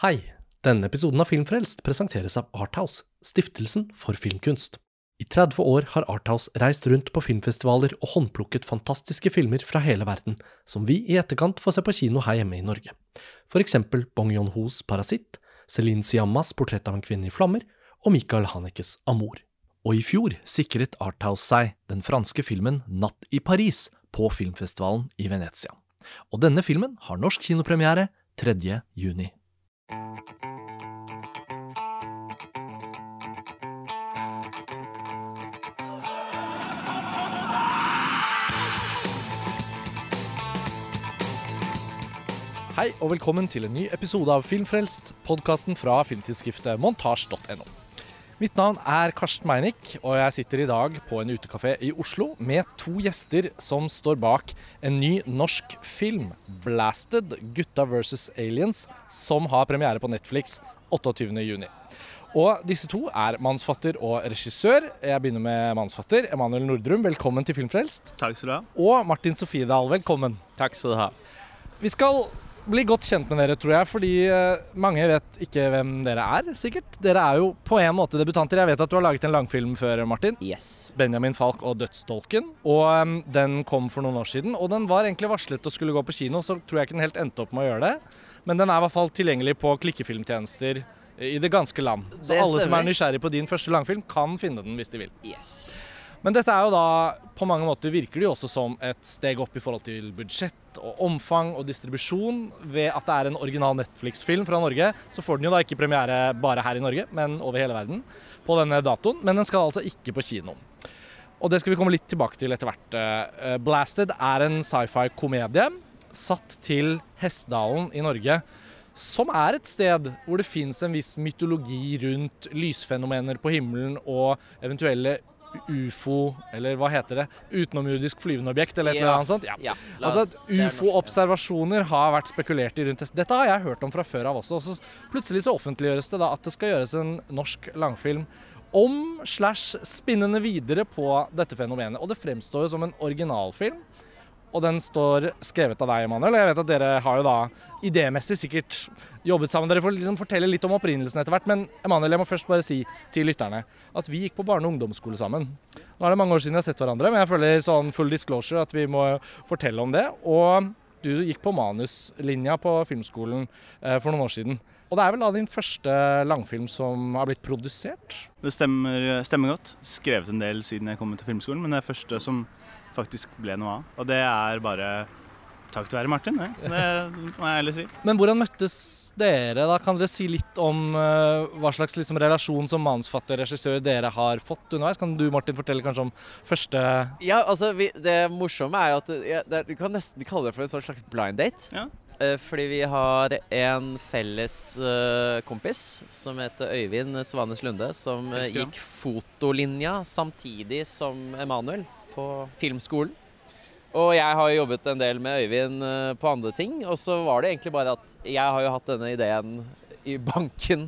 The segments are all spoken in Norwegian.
Hei! Denne episoden av Filmfrelst presenteres av Arthouse, stiftelsen for filmkunst. I 30 år har Arthouse reist rundt på filmfestivaler og håndplukket fantastiske filmer fra hele verden, som vi i etterkant får se på kino her hjemme i Norge. For eksempel Bong Yon-hos Parasitt, Celine Siammas Portrett av en kvinne i flammer og Michael Hanekes Amour. Og i fjor sikret Arthouse seg den franske filmen Natt i Paris på filmfestivalen i Venezia. Og denne filmen har norsk kinopremiere 3. juni. Hei og velkommen til en ny episode av Filmfrelst, podkasten fra filmtidsskriftet montasj.no. Mitt navn er Karsten Meinick, og jeg sitter i dag på en utekafé i Oslo med to gjester som står bak en ny norsk film, 'Blasted gutta versus Aliens', som har premiere på Netflix 28.6. Og disse to er mannsfatter og regissør. Jeg begynner med mannsfatter. Emanuel Nordrum, velkommen til Filmfrelst. Takk skal du ha. Og Martin Sofiedal, velkommen. Takk skal du ha. Vi skal bli godt kjent med dere, tror jeg, fordi eh, mange vet ikke hvem dere er, sikkert. Dere er jo på en måte debutanter. Jeg vet at du har laget en langfilm før, Martin. Yes. 'Benjamin Falk og dødsdolken'. Og um, den kom for noen år siden. Og den var egentlig varslet å skulle gå på kino, så tror jeg ikke den helt endte opp med å gjøre det. Men den er i hvert fall tilgjengelig på klikkefilmtjenester i det ganske land. Så Det alle som er nysgjerrig på din første langfilm, kan finne den hvis de vil. Yes. Men dette er jo da På mange måter virker det jo også som et steg opp i forhold til budsjett og omfang og distribusjon. Ved at det er en original Netflix-film fra Norge, så får den jo da ikke premiere bare her i Norge, men over hele verden på denne datoen. Men den skal altså ikke på kino. Og det skal vi komme litt tilbake til etter hvert. Eh, Blasted er en sci-fi-komedie satt til Hessdalen i Norge. Som er et sted hvor det fins en viss mytologi rundt lysfenomener på himmelen og eventuelle ufo, eller hva heter det, utenomjordisk flyvende objekt, eller et eller annet sånt. Ja. Ja, Altså at er Ufo-observasjoner har vært spekulert i rundt. Dette har jeg hørt om fra før av også. Og så plutselig så offentliggjøres det da at det skal gjøres en norsk langfilm om slash spinnende videre på dette fenomenet. Og det fremstår jo som en originalfilm. Og den står skrevet av deg, Emanuel. Jeg vet at dere har jo da idémessig sikkert jobbet sammen. Dere får liksom fortelle litt om opprinnelsen etter hvert. Men Emanuel, jeg må først bare si til lytterne at vi gikk på barne- og ungdomsskole sammen. Nå er det mange år siden vi har sett hverandre, men jeg føler sånn full disclosure at vi må fortelle om det. Og du gikk på manuslinja på filmskolen eh, for noen år siden. Og det er vel da din første langfilm som har blitt produsert? Det stemmer, stemmer godt. Skrevet en del siden jeg kom til filmskolen, men det er første som faktisk ble noe av. Og det er bare takk til være Martin, det. Det må jeg ærlig si. Men hvordan møttes dere? da? Kan dere si litt om uh, hva slags liksom, relasjon som manusfatter regissør dere har fått underveis? Kan du Martin fortelle kanskje om første Ja, altså, vi, det morsomme er jo at ja, det, er- du kan nesten kalle det for en sånn slags blind date. Ja. Eh, fordi vi har en felles uh, kompis som heter Øyvind Svanes Lunde, som gikk fotolinja samtidig som Emanuel på filmskolen. Og jeg har jo jobbet en del med Øyvind eh, på andre ting. Og så var det egentlig bare at jeg har jo hatt denne ideen i banken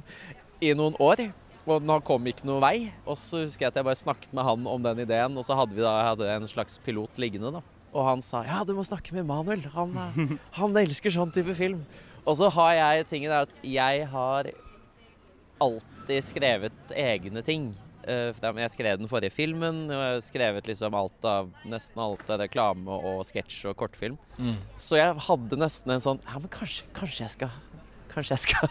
i noen år. Og den kom ikke noe vei. Og så husker jeg at jeg bare snakket med han om den ideen, og så hadde vi da hadde en slags pilot liggende, da. Og han sa ja, du må snakke med Manuel. Han, eh, han elsker sånn type film. Og så har jeg tingen der at jeg har alltid skrevet egne ting. Eh, Jeg skrev den forrige filmen, og jeg har skrevet liksom alt av, nesten alt av reklame og sketsj og kortfilm. Så jeg hadde nesten en sånn Ja, men kanskje, kanskje jeg skal Kanskje jeg skal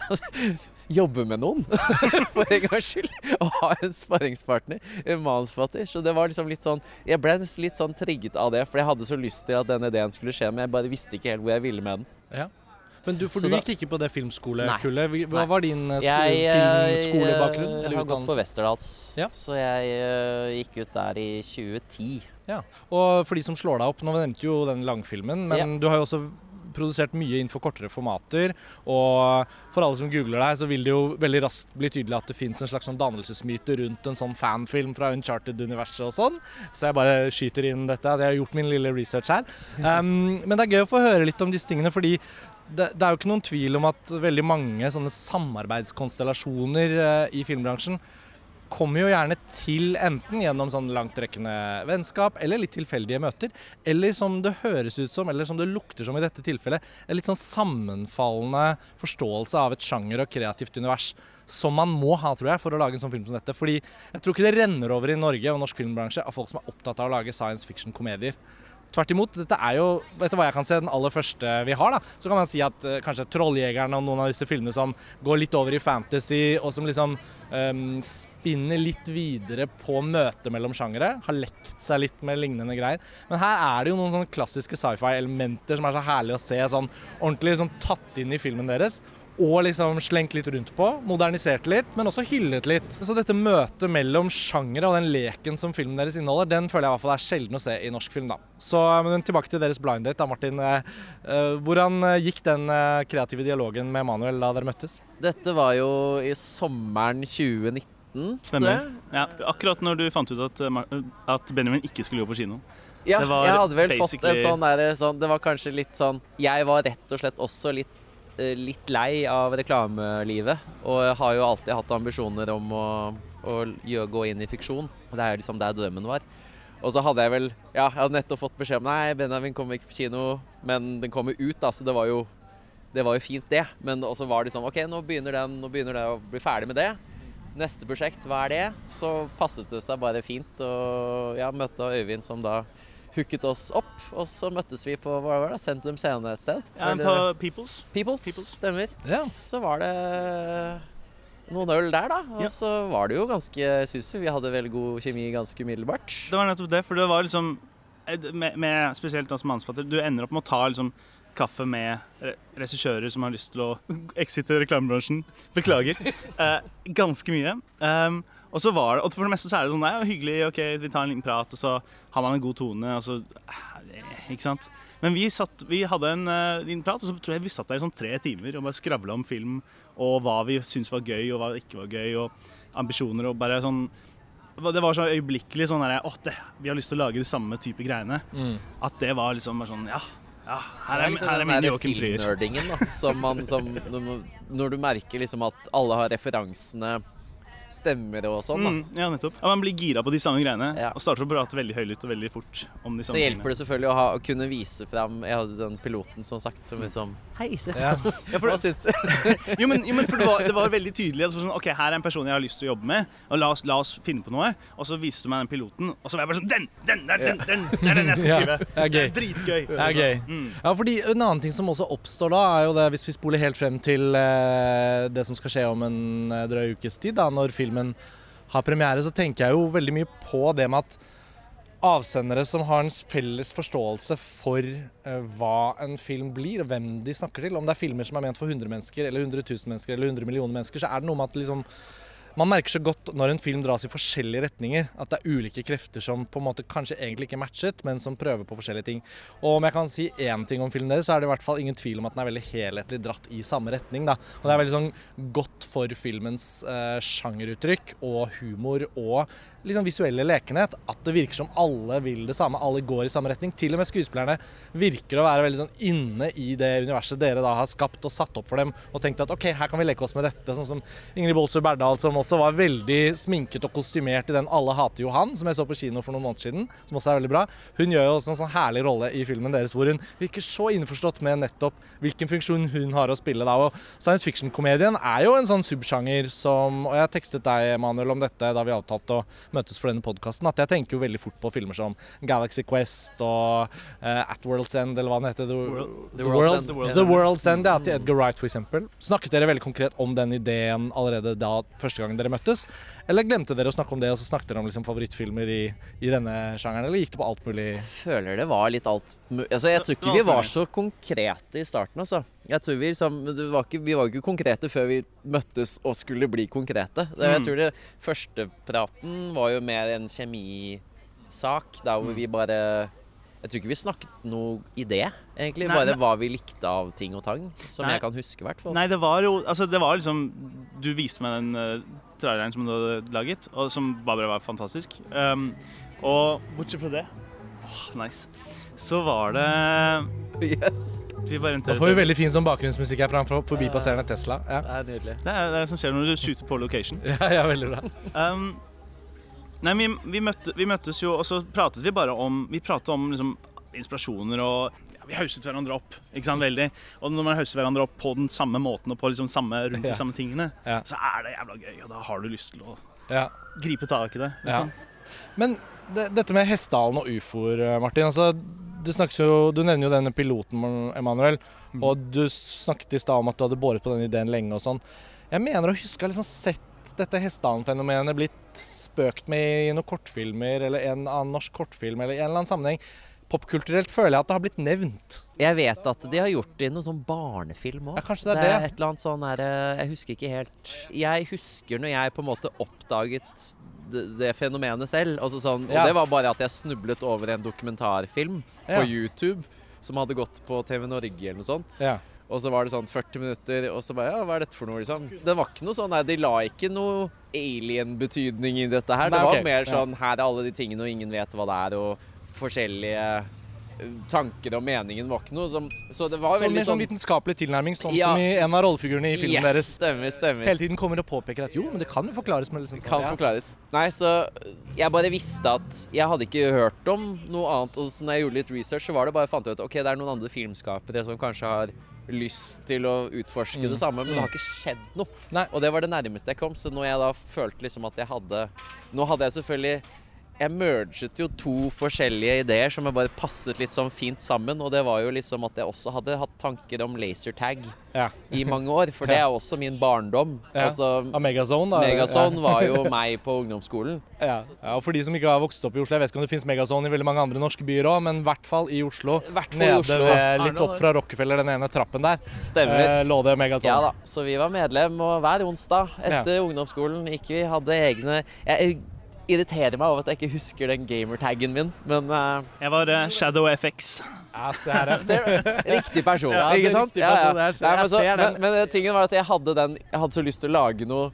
jobbe med noen, for en gangs skyld. Og ha en sparringspartner, en manusforfatter. Så det var liksom litt sånn Jeg ble litt sånn trigget av det, for jeg hadde så lyst til at den ideen skulle skje, men jeg bare visste ikke helt hvor jeg ville med den. Ja. Men du, for du gikk ikke på det filmskolekullet. Hva var din eh, eh, filmskolebakgrunn? Jeg har gått på? Westerdals, Ja. så jeg uh, gikk ut der i 2010. Ja. Og for de som slår deg opp, nå nevnte jo den langfilmen, men Ja. du har jo også produsert mye innenfor kortere formater. Og for alle som googler deg, så vil det jo veldig raskt bli tydelig at det fins en slags sånn dannelsesmyte rundt en sånn fanfilm fra Uncharted-universet og sånn. Så jeg bare skyter inn dette. Jeg har gjort min lille research her. Um, men det er gøy å få høre litt om disse tingene, fordi det, det er jo ikke noen tvil om at veldig mange sånne samarbeidskonstellasjoner eh, i filmbransjen kommer jo gjerne til enten gjennom sånn langtrekkende vennskap eller litt tilfeldige møter, eller som det høres ut som, eller som det lukter som i dette tilfellet, en litt sånn sammenfallende forståelse av et sjanger og kreativt univers. Som man må ha, tror jeg, for å lage en sånn film som dette. Fordi jeg tror ikke det renner over i Norge og norsk filmbransje av folk som er opptatt av å lage science fiction-komedier. Tvert imot. Dette er jo etter hva jeg kan se, den aller første vi har. da. Så kan man si at uh, kanskje 'Trolljegeren' og noen av disse filmene som går litt over i fantasy, og som liksom um, spinner litt videre på møtet mellom sjangere. Har lekt seg litt med lignende greier. Men her er det jo noen sånne klassiske sci-fi-elementer som er så herlig å se sånn ordentlig sånn tatt inn i filmen deres og liksom slengt litt rundt på. Modernisert litt, men også hyllet litt. Så dette møtet mellom sjangere og den leken som filmen deres inneholder, den føler jeg i hvert fall er sjelden å se i norsk film. da. Så men tilbake til deres blind date, da, Martin. Eh, eh, hvordan eh, gikk den kreative dialogen med Manuel da dere møttes? Dette var jo i sommeren 2019. Stemmer. Ja, akkurat når du fant ut at, at Benjamin ikke skulle gå på kino. Ja, jeg hadde vel fått en sånn der, sånn, Det var kanskje litt sånn Jeg var rett og slett også litt Eh, litt lei av reklamelivet. Og har jo alltid hatt ambisjoner om å, å gå inn i fiksjon. Det er liksom der drømmen var. Og så hadde jeg vel Ja, jeg hadde nettopp fått beskjed om nei, Benjamin kommer ikke på kino, men den kommer ut, da, så det var jo, det var jo fint, det. Men også var det sånn OK, nå begynner den, nå begynner det å bli ferdig med det. Neste prosjekt, hva er det? Så passet det seg bare fint å ja, møte Øyvind, som da hooket oss opp, og så møttes vi på hva var det, Sentrum Scene et sted. Ja, på Peoples. Peoples. Peoples. Stemmer. Ja. Så var det noen øl der, da. Og ja. så var det jo ganske susu. vi hadde veldig god kjemi ganske umiddelbart. Det var nettopp det, for det var liksom med, med Spesielt da som mannsfatter, du ender opp med å ta liksom kaffe med regissører som har lyst til å exite reklamebransjen. Beklager. Eh, ganske mye. Um, og så var det, og for det meste så er det sånn Nei, hyggelig, ok, vi tar en liten prat, og så har man en god tone, og så Ikke sant. Men vi, satt, vi hadde en uh, liten prat, og så tror jeg vi satt der i sånn tre timer og bare skravla om film og hva vi syntes var gøy, og hva ikke var gøy, og ambisjoner og bare sånn det var så øyeblikkelig sånn der, åh, det, vi har lyst til å lage de samme type greiene. Mm. At det var liksom bare sånn Ja, ja her er, liksom her er min Joachim Trier. Filmnerdingen, da. Som man, som, når du merker liksom at alle har referansene stemmer og sånn. Mm, ja, nettopp. Ja, Man blir gira på de samme greiene ja. og starter å prate veldig høylytt og veldig fort om de samme Så hjelper det selvfølgelig å, ha, å, kunne vise fram Jeg hadde den piloten som sagt som liksom Hei, se. Ja. Hva syns du? jo, men, jo, men for det var, det var veldig tydelig. Altså, sånn, ok, Her er en person jeg har lyst til å jobbe med, og la oss, la oss finne på noe. Og så viste du meg den piloten, og så var jeg bare sånn Den! Den! Den! Den! den, den er den jeg skal skrive! Ja, det er dritgøy. Det er gøy. Mm. Ja, fordi En annen ting som også oppstår da, er jo det hvis vi spoler helt frem til eh, det som skal skje om en eh, drøy ukes tid, da, når filmen har premiere, så tenker jeg jo veldig mye på det med at avsendere som har en felles forståelse for uh, hva en film blir, og hvem de snakker til. Om det er filmer som er ment for 100 mennesker, eller 100 000 mennesker, eller 100 millioner mennesker, så er det noe med at liksom man merker så godt når en film dras i forskjellige retninger, at det er ulike krefter som på en måte kanskje egentlig ikke matchet, men som prøver på forskjellige ting. Og om jeg kan si én ting om filmen deres, så er det i hvert fall ingen tvil om at den er veldig helhetlig dratt i samme retning. da. Og det er veldig sånn godt for filmens eh, sjangeruttrykk og humor og liksom visuelle lekenhet at det virker som alle vil det samme, alle går i samme retning. Til og med skuespillerne virker å være veldig sånn inne i det universet dere da har skapt og satt opp for dem, og tenkt at OK, her kan vi leke oss med dette. Sånn som Ingrid Bolsrud Berdal, som også var veldig sminket og kostymert i den 'Alle hater Johan', som jeg så på kino for noen måneder siden, som også er veldig bra. Hun gjør jo også en sånn herlig rolle i filmen deres hvor hun virker så innforstått med nettopp hvilken funksjon hun har å spille da. Og science fiction-komedien er jo en sånn subsjanger som Og jeg tekstet deg, Emanuel, om dette da vi avtalte å møtes for denne podkasten, at jeg tenker jo veldig fort på filmer som Galaxy Quest og uh, At World's End, eller hva den heter. The, World, the, World's, End, the, World's, the World's End, ja, til Edgar Wright f.eks. Snakket dere veldig konkret om den ideen allerede da første gangen dere møttes? Eller glemte dere å snakke om det, og så snakket dere om liksom favorittfilmer i, i, denne sjangeren? Eller gikk det på alt mulig? Jeg føler det var litt alt altså, Jeg tror ikke vi var så konkrete i starten, altså. Jeg tror vi, liksom, var ikke, vi var ikke konkrete før vi møttes og skulle bli konkrete. Det, jeg mm. tror det første praten var jo mer en kjemisak, der hvor mm. vi bare jeg tror ikke vi snakket noe i det, egentlig. Nei, bare hva vi likte av ting og tang. Som nei, jeg kan huske, i hvert fall. Nei, det var jo Altså, det var liksom Du viste meg den uh, traileren som du hadde laget, og som bare var fantastisk. Um, og bortsett fra det oh, Nice. Så var det Yes. Vi bare Da får vi veldig fin sånn bakgrunnsmusikk her fra en forbipasserende Tesla. Ja. Det er nydelig. Det er det er som skjer når du shooter på location. Ja, ja, veldig bra. Um, nei, vi, vi, møtte, vi møttes jo, og så pratet vi bare om Vi pratet om liksom, inspirasjoner og ja, Vi hauset hverandre opp ikke sant, veldig. Og når man hauser hverandre opp på den samme måten og på liksom samme, rundt Ja. de samme tingene, Ja. så er det jævla gøy, og da har du lyst til å Ja. gripe tak i det. Ja. Liksom. Men dette med Hessdalen og ufoer, Martin. altså du, jo, du nevner jo denne piloten, Emanuel. Mm. Og du snakket i stad om at du hadde båret på den ideen lenge og sånn. Jeg mener å huske liksom sett dette Hessdalen-fenomenet blitt spøkt med i noen kortfilmer, eller en annen norsk kortfilm, eller i en eller annen sammenheng. Popkulturelt føler jeg at det har blitt nevnt. Jeg vet at de har gjort det i noen sånn barnefilm òg. Ja, kanskje det er det. Det er et eller annet sånn her eh, Jeg husker ikke helt Jeg husker når jeg på en måte oppdaget det, det fenomenet selv. Altså sånn, og Ja. det var bare at jeg snublet over en dokumentarfilm Ja. på YouTube som hadde gått på TV Norge eller noe sånt. Ja. Og så var det sånn 40 minutter, og så bare Ja, hva er dette for noe, liksom? Det var ikke noe sånn nei, De la ikke noe alien-betydning i dette her. Nei, det var okay. mer sånn Her er alle de tingene, og ingen vet hva det er, og forskjellige tanker og meningen var ikke noe som Så det var Som veldig en sånn sånn vitenskapelig tilnærming, sånn Ja. som i en av rollefigurene i filmen Yes, deres stemmer, stemmer. hele tiden kommer og påpeker at jo, men det kan jo forklares med liksom sånn. Kan ja. forklares. Nei, så jeg bare visste at Jeg hadde ikke hørt om noe annet. Og så når jeg gjorde litt research, så var det bare fant jeg ut Ok, det er noen andre filmskapere som kanskje har lyst til å utforske det samme, men det har ikke skjedd noe. Mm. Nei. Og det var det nærmeste jeg kom. Så når jeg da følte liksom at jeg hadde Nå hadde jeg selvfølgelig jeg merget jo to forskjellige ideer som jeg bare passet litt sånn fint sammen. Og det var jo liksom at jeg også hadde hatt tanker om lasertag Ja. i mange år. For det er også min barndom. Ja. Altså, Megazone, da. Megazone var jo meg på ungdomsskolen. Ja. ja, og For de som ikke har vokst opp i Oslo, jeg vet ikke om det finnes Megazone i veldig mange andre norske byer òg, men i hvert fall i Oslo. hvert fall i Nede Oslo. ved, litt opp fra Rockefeller, den ene trappen der, Stemmer. eh, lå det Megazone. Ja da, så vi var medlem, og hver onsdag etter ungdomsskolen gikk vi, hadde egne Jeg irriterer meg over at jeg ikke husker den gamertaggen min, men uh, Jeg var uh, Shadow FX. Ja, ja. Riktig person, Ja, ikke sant? riktig person, jeg ser- Nei, men, så, ser den. men, men eh, tingen var at jeg hadde den Jeg hadde så lyst til å lage noe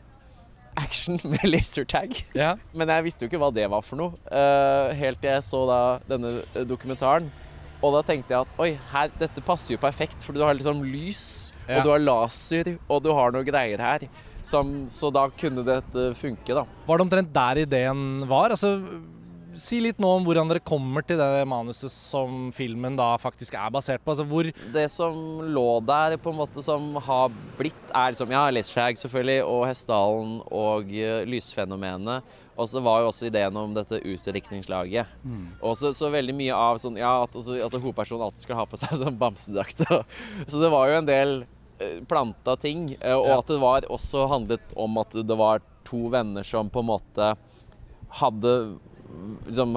action med lasertag. ja. Men jeg visste jo ikke hva det var for noe. Uh, helt til jeg så da denne dokumentaren. Og da tenkte jeg at oi, her, dette passer jo perfekt, for du har liksom lys, Ja. og du har laser, og du har noe greier her. Som, så da kunne dette funke, da. Var det omtrent der ideen var? Altså, si litt nå om hvordan dere kommer til det manuset som filmen da faktisk er basert på. Altså, hvor Det som lå der, på en måte som har blitt, er liksom Ja, Lasershag selvfølgelig, og Hessdalen og uh, lysfenomenet. Og så var jo også ideen om dette utdrikningslaget. Og så, så veldig mye av sånn Ja, at, også, at hovedpersonen alltid skulle ha på seg sånn bamsedrakt. Så det var jo en del eh, planta ting. eh, Og at det var også handlet om at det var to venner som på en måte hadde liksom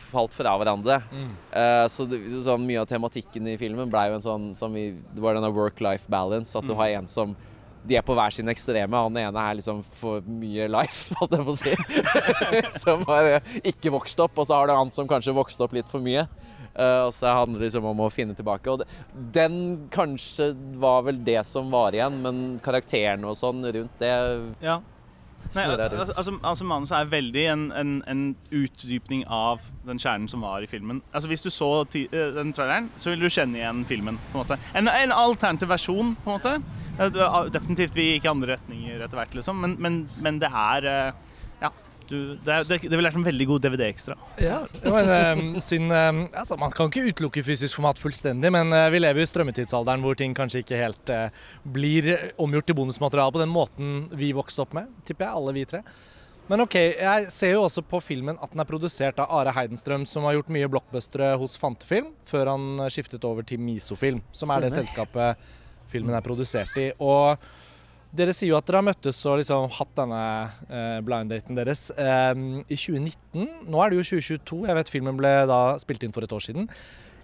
falt fra hverandre. Eh, så det, så mye av tematikken i filmen ble jo en sånn som vi, Det var denne work-life balance. At du har en som De er på hver sin ekstreme. Han ene er liksom for mye life, holdt jeg på å si. som har eh, ikke vokst opp. Og så har du han som kanskje vokste opp litt for mye. Eh, og så handler det liksom om å finne tilbake. Og det, den kanskje var vel det som var igjen, men karakterene og sånn rundt det Ja. Nei, altså, altså Manuset er veldig en, en, en utdypning av den kjernen som var i filmen. Altså Hvis du så ti, eh, den traileren, så vil du kjenne igjen filmen. på en måte. En, en alternativ versjon, på en måte. Definitivt vi gikk i andre retninger etter hvert, liksom. Men, men, men det er eh. Du, det, er, det, det ville vært en veldig god DVD-ekstra. Ja, men, eh, altså, Man kan ikke utelukke fysisk format fullstendig, men eh, vi lever i strømmetidsalderen hvor ting kanskje ikke helt eh, blir omgjort til bonusmateriale på den måten vi vokste opp med, tipper jeg, alle vi tre. Men OK, jeg ser jo også på filmen at den er produsert av Are Heidenstrøm, som har gjort mye blockbustere hos Fantefilm, før han skiftet over til Misofilm, som er det selskapet filmen er produsert i. Og dere sier jo at dere har møttes og liksom hatt denne eh, blind-daten deres i 2019. Nå er det jo 2022. Jeg vet filmen ble da spilt inn for et år siden.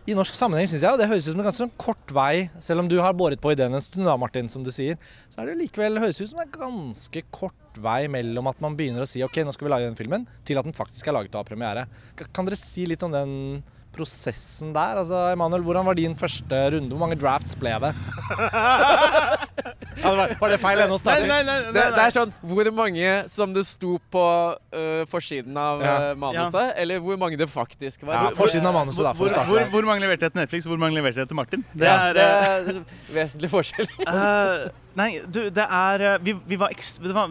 I norsk sammenheng syns jeg jo det høres ut som en ganske sånn kort vei, selv om du har båret på ideen en stund, da, Martin, som du sier, så er det likevel høres ut som en ganske kort vei mellom at man begynner å si OK, nå skal vi lage den filmen, til at den faktisk er laget og har premiere. Kan dere si litt om den prosessen der? Altså, Emanuel, hvordan var din første runde? Hvor mange drafts ble det? ja, var, var det feil ennå Nei, stadig? nei, nei, nei, Det, det er sånn hvor mange som det sto på uh, forsiden av Ja. øh, manuset, eller hvor mange det faktisk var. Ja, forsiden av manuset, da, for hvor, hvor, hvor mange leverte jeg til Netflix, og hvor mange leverte jeg til Martin? Det ja, er, det eh, er vesentlig forskjell. Eh, nei, du, det er Vi, vi var, ekst, var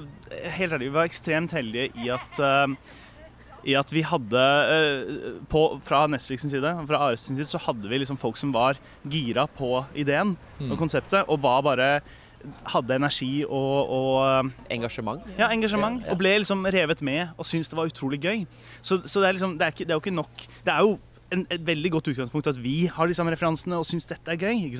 Helt ærlig, vi var ekstremt heldige i at i at vi hadde eh, på, Fra Netflix sin side fra Ares sin side, så hadde vi liksom folk som var gira på ideen Mm. og konseptet, og var bare hadde energi og, og eh, Engasjement. ja, engasjement. Ja, ja. Og ble liksom revet med og syntes det var utrolig gøy. Så, så det, er liksom, det, er ikke, det er jo ikke nok Det er jo en, et veldig godt utgangspunkt at vi har de samme referansene og syns dette er gøy.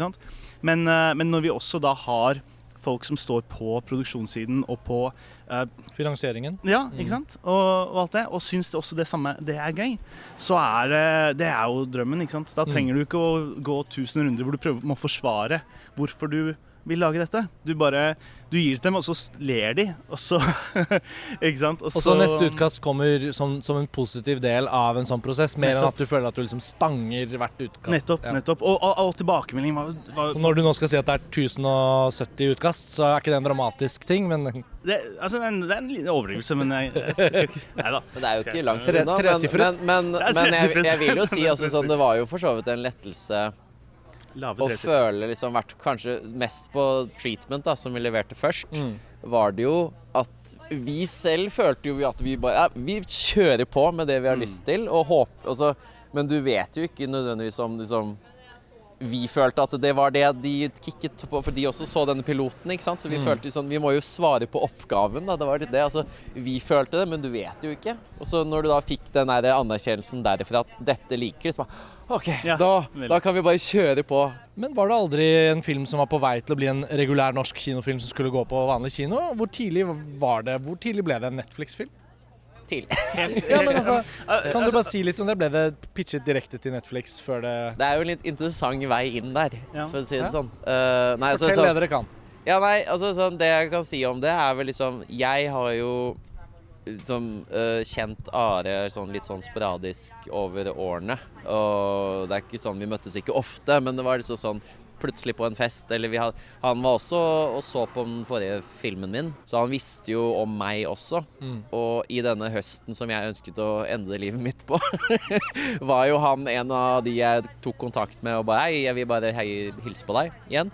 Men, eh, men når vi også da har folk som står på produksjonssiden og på eh, Finansieringen? Ja, ikke sant? Og, og alt det, og syns det også det samme det er gøy, så er det Det er jo drømmen, ikke sant? Da trenger du ikke å gå tusen runder hvor du prøver må forsvare hvorfor du vil lage dette. Du bare Du gir det til dem, og så ler de, og så Ikke sant? Og så neste utkast kommer som, som en positiv del av en sånn prosess, mer enn at du føler at du liksom stanger hvert utkast. Nettopp. Ja. nettopp. Og, og, og tilbakemelding var, var Når du nå skal si at det er 1070 utkast, så er ikke det en dramatisk ting, men det, altså, det, er en, det er en liten overdrivelse, men jeg, jeg skal ikke Nei da. Men det er jo ikke langt Tre- unna. Men, tresifret. men, men, er men jeg, jeg vil jo si altså, sånn, det var jo for så vidt en lettelse Å føle liksom vært kanskje mest på treatment, da, som vi leverte først. Mm. var det jo at vi selv følte jo at vi bare ja, Vi kjører på med det vi har Mm. lyst til, og håper altså, Men du vet jo ikke nødvendigvis om liksom vi følte at det var det de kicket på, for de også så denne piloten. ikke sant? Så Mm. vi følte jo sånn, vi må jo svare på oppgaven. da, det var det, altså, Vi følte det, men du vet jo ikke. Og så når du da fikk den der anerkjennelsen derifra at dette liker de, så bare OK, Ja, da, da kan vi bare kjøre på. Men var det aldri en film som var på vei til å bli en regulær norsk kinofilm som skulle gå på vanlig kino? Hvor tidlig var det? Hvor tidlig ble det en Netflix-film? Til. Ja, men altså, Eh, Kan du altså, bare si litt om det? Ble det pitchet direkte til Netflix før det Det er jo en litt interessant vei inn der, Ja. for å si det Ja. sånn. Uh, nei, Fortell Fortell så, det dere kan. Ja, nei, altså sånn, Det jeg kan si om det, er vel liksom Jeg har jo som, uh, kjent Are sånn, litt sånn sporadisk over årene. Og det er ikke sånn Vi møttes ikke ofte, men det var liksom sånn plutselig på en fest. Eller vi had, han var også og så på den forrige filmen min, så han visste jo om meg også. Mm. Og i denne høsten som jeg ønsket å endre livet mitt på, var jo han en av de jeg tok kontakt med og bare Hei, jeg vil bare hilse på deg igjen.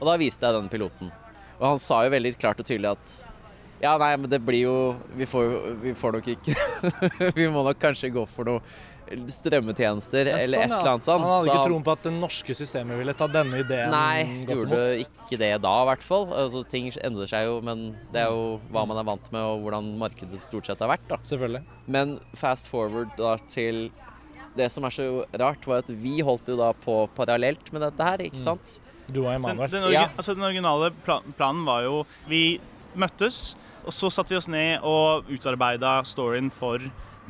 Og da viste jeg den piloten. Og han sa jo veldig klart og tydelig at ja, nei, men det blir jo Vi får, vi får nok ikke Vi må nok kanskje gå for noe strømmetjenester Ja, eller sånn, et eller annet sånt. Han hadde Så ikke han- troen på at det norske systemet ville ta denne ideen Nei, godt gjorde ikke det da i hvert fall. Altså, ting endrer seg jo, men det er jo hva man er vant med og hvordan markedet stort sett har vært. da. Selvfølgelig. Men fast forward da til det som er så rart, var at vi holdt jo da på parallelt med dette her, ikke sant? Du og Den, Emanuel. den, origi Ja. altså, den originale plan planen var jo Vi møttes, og så satte vi oss ned og utarbeida storyen for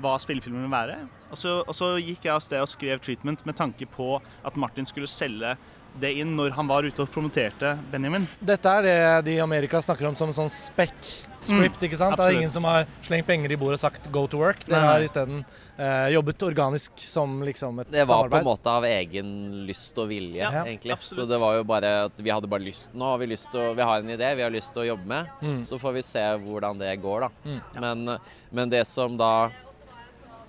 hva spillefilmen vil være. Og så, og så gikk jeg av sted og skrev 'Treatment' med tanke på at Martin skulle selge det inn når han var ute og promoterte Benjamin. Dette er det de i Amerika snakker om som en sånn spekk-script, ikke sant? Det er ingen som har slengt penger i bordet og sagt 'go to work'. Dere har isteden eh, jobbet organisk som liksom et Det var på en måte av egen lyst og vilje, Ja, egentlig. absolutt. Så det var jo bare at vi hadde bare lyst Nå vi lyst å Vi har en idé, vi har lyst til å jobbe med. Mm. Så får vi se hvordan det går, da. Mm. Men, men det som da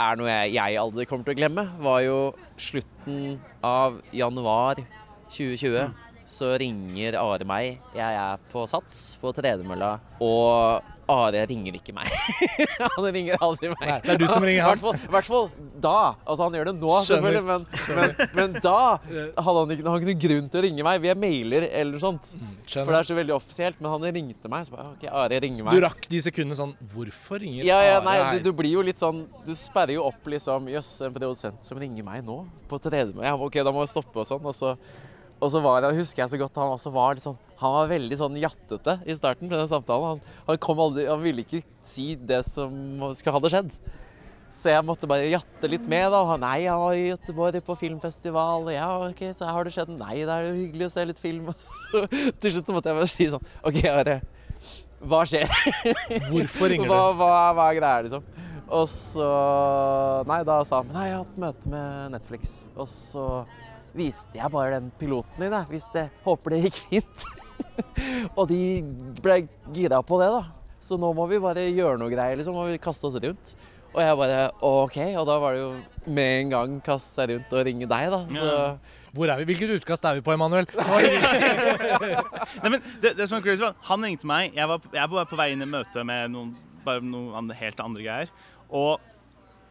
er noe jeg, jeg aldri kommer til å glemme, var jo slutten av januar 2020. Mm. Så ringer Are meg. Jeg er på Sats på tredemølla, og Are ringer ikke meg. han ringer aldri meg. Nei, det er du som ringer han. I hvert fall da. Altså, han gjør det nå, selvfølgelig, men, men, men da hadde han ikke, han ikke grunn til å ringe meg via mailer eller sånt. sånt. For det er så veldig offisielt. Men han ringte meg. Så bare, ok, Are ringer meg. Du rakk de sekundene sånn Hvorfor ringer Ja, ja, nei, her? du, du blir jo litt sånn Du sperrer jo opp liksom Jøss, en produsent som ringer meg nå på tredemølle. Ja, ok, da må jeg stoppe og sånn. Og så, og så var det, husker jeg så godt, han også var sånn Han var veldig sånn jattete i starten på den samtalen. Han, han kom aldri Han ville ikke si det som skulle hadde skjedd. Så jeg måtte bare jatte litt med. da. Og Han, nei, han var i Göteborg på filmfestival. Og ja, ok, så har det skjedd. Nei, det er jo hyggelig å se litt film. Så til slutt så måtte jeg bare si sånn OK, Are. Hva skjer? Hvorfor ringer hva, du? hva, hva er greia, liksom? Og så Nei, da sa han Nei, jeg har hatt møte med Netflix. Og så viste jeg bare den piloten din, jeg. Hvis det Håper det gikk fint. og de ble gira på det, da. Så nå må vi bare gjøre noe greier, liksom. Må vi kaste oss rundt. Og jeg bare OK. Og da var det jo med en gang kaste seg rundt og ringe deg, da. Så Ja. Hvor er vi? Hvilket utkast er vi på, Emanuel? Nei, men det, det som er crazy var, Han ringte meg. Jeg var, jeg var på vei inn i møte med noen, bare noen andre, helt andre greier. Og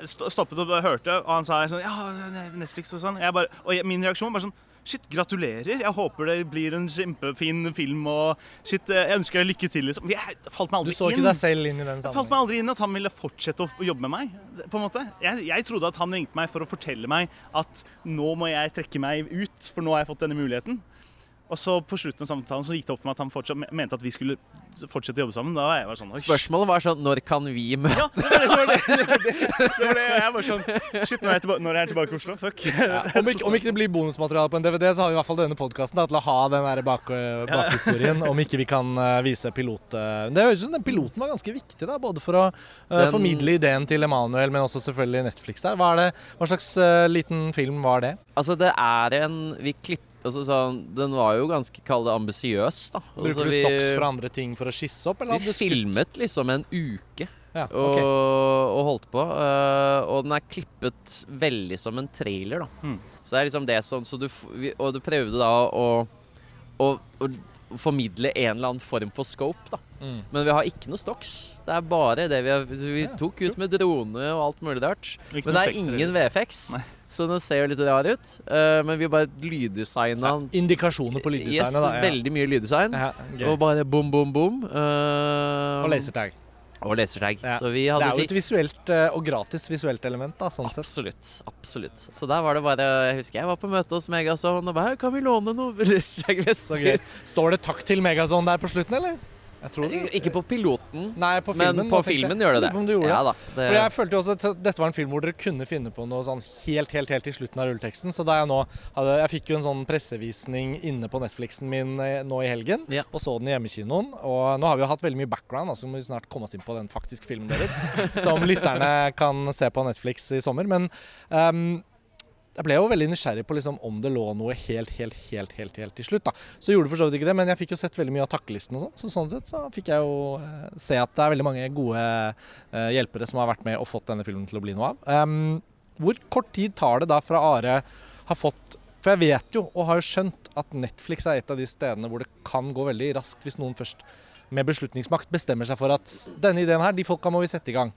stoppet og hørte, og han sa sånn Ja, Netflix og sånn. Jeg bare, og jeg, min reaksjon var sånn Shit, gratulerer. Jeg håper det blir en kjempefin film. Og shit, jeg ønsker deg lykke til. Liksom. Jeg falt meg aldri inn. Du så ikke inn. deg selv inn i den Det falt meg aldri inn at han ville fortsette å jobbe med meg. på en måte. Jeg, jeg trodde at han ringte meg for å fortelle meg at nå må jeg trekke meg ut, for nå har jeg fått denne muligheten. Og så på slutten av samtalen så gikk det opp for meg at han fortsatt, mente at vi skulle fortsette å jobbe sammen. Da var jeg bare sånn Oi, spørsmålet var sånn Når kan vi møte Ja, det var det! Det var det, det, var det. Jeg var sånn Shit, nå er jeg tilbake, når er jeg tilbake i Oslo. Fuck. Om ikke, om ikke det blir bonusmateriale på en DVD, så har vi i hvert fall denne podkasten til å ha den der bak, bakhistorien. Om ikke vi kan eh, vise pilot... eh, Det høres ut som den piloten var ganske viktig, da, både for å eh, Den- formidle ideen til Emanuel, men også selvfølgelig Netflix der. Hva, er det, hva slags uh, liten film var det? Altså, det er en Vi klipper altså, sånn, Den var jo ganske kall det ambisiøs, da. Altså, Bruker du vi, stops fra andre ting for å skisse opp, eller vi du filmet liksom en uke Ja, og, og holdt på. Uh, og den er klippet veldig som en trailer, da. Mm. Så det er liksom det sånn så du, Og du prøvde da å, å, å formidle en eller annen form for scope, da. Mm. Men vi har ikke noe stocks. Det er bare det vi har Vi Ja, tok ut med drone og alt mulig rart. Men det er effekter, ingen? VFX. Nei. Så den ser jo litt rar ut. Uh, men vi bare lyddesigna Indikasjoner på Yes, lyddesignet, da. Ja. veldig mye lyddesign. Ja. Og bare bom, bom, bom. Uh, Og lasertag. Og lasertag. Ja. Så vi Det er jo et visuelt eh, og gratis visuelt element, da, sånn sett. Absolutt. absolutt. Så der var det bare Jeg husker jeg var på møte hos Megazone og bare Kan vi låne noe? Står det takk til Megazone der på slutten, eller? Ikke på piloten, Nei, på men på jeg. filmen gjør det det. Om du gjorde Ja da. Det, For jeg følte jo også at dette var en film hvor dere kunne finne på noe sånn helt, helt, helt i slutten av rulleteksten. Så da jeg nå hadde Jeg fikk jo en sånn pressevisning inne på Netflixen min eh, nå i helgen, Ja. og så den i hjemmekinoen. Og nå har vi jo hatt veldig mye background, altså må vi snart komme oss inn på den faktiske filmen deres, som lytterne kan se på Netflix i sommer. Men ehm, jeg ble jo veldig nysgjerrig på liksom om det lå noe helt, helt, helt helt, helt til slutt. da. Så gjorde det for så vidt ikke det, men jeg fikk jo sett veldig mye av takkelisten og sånn. Så sånn sett så fikk jeg jo eh, se at det er veldig mange gode eh, hjelpere som har vært med og fått denne filmen til å bli noe av. Um, hvor kort tid tar det da fra Are har fått For jeg vet jo, og har jo skjønt, at Netflix er et av de stedene hvor det kan gå veldig raskt hvis noen først med beslutningsmakt bestemmer seg for at denne ideen her, de folka må vi sette i gang.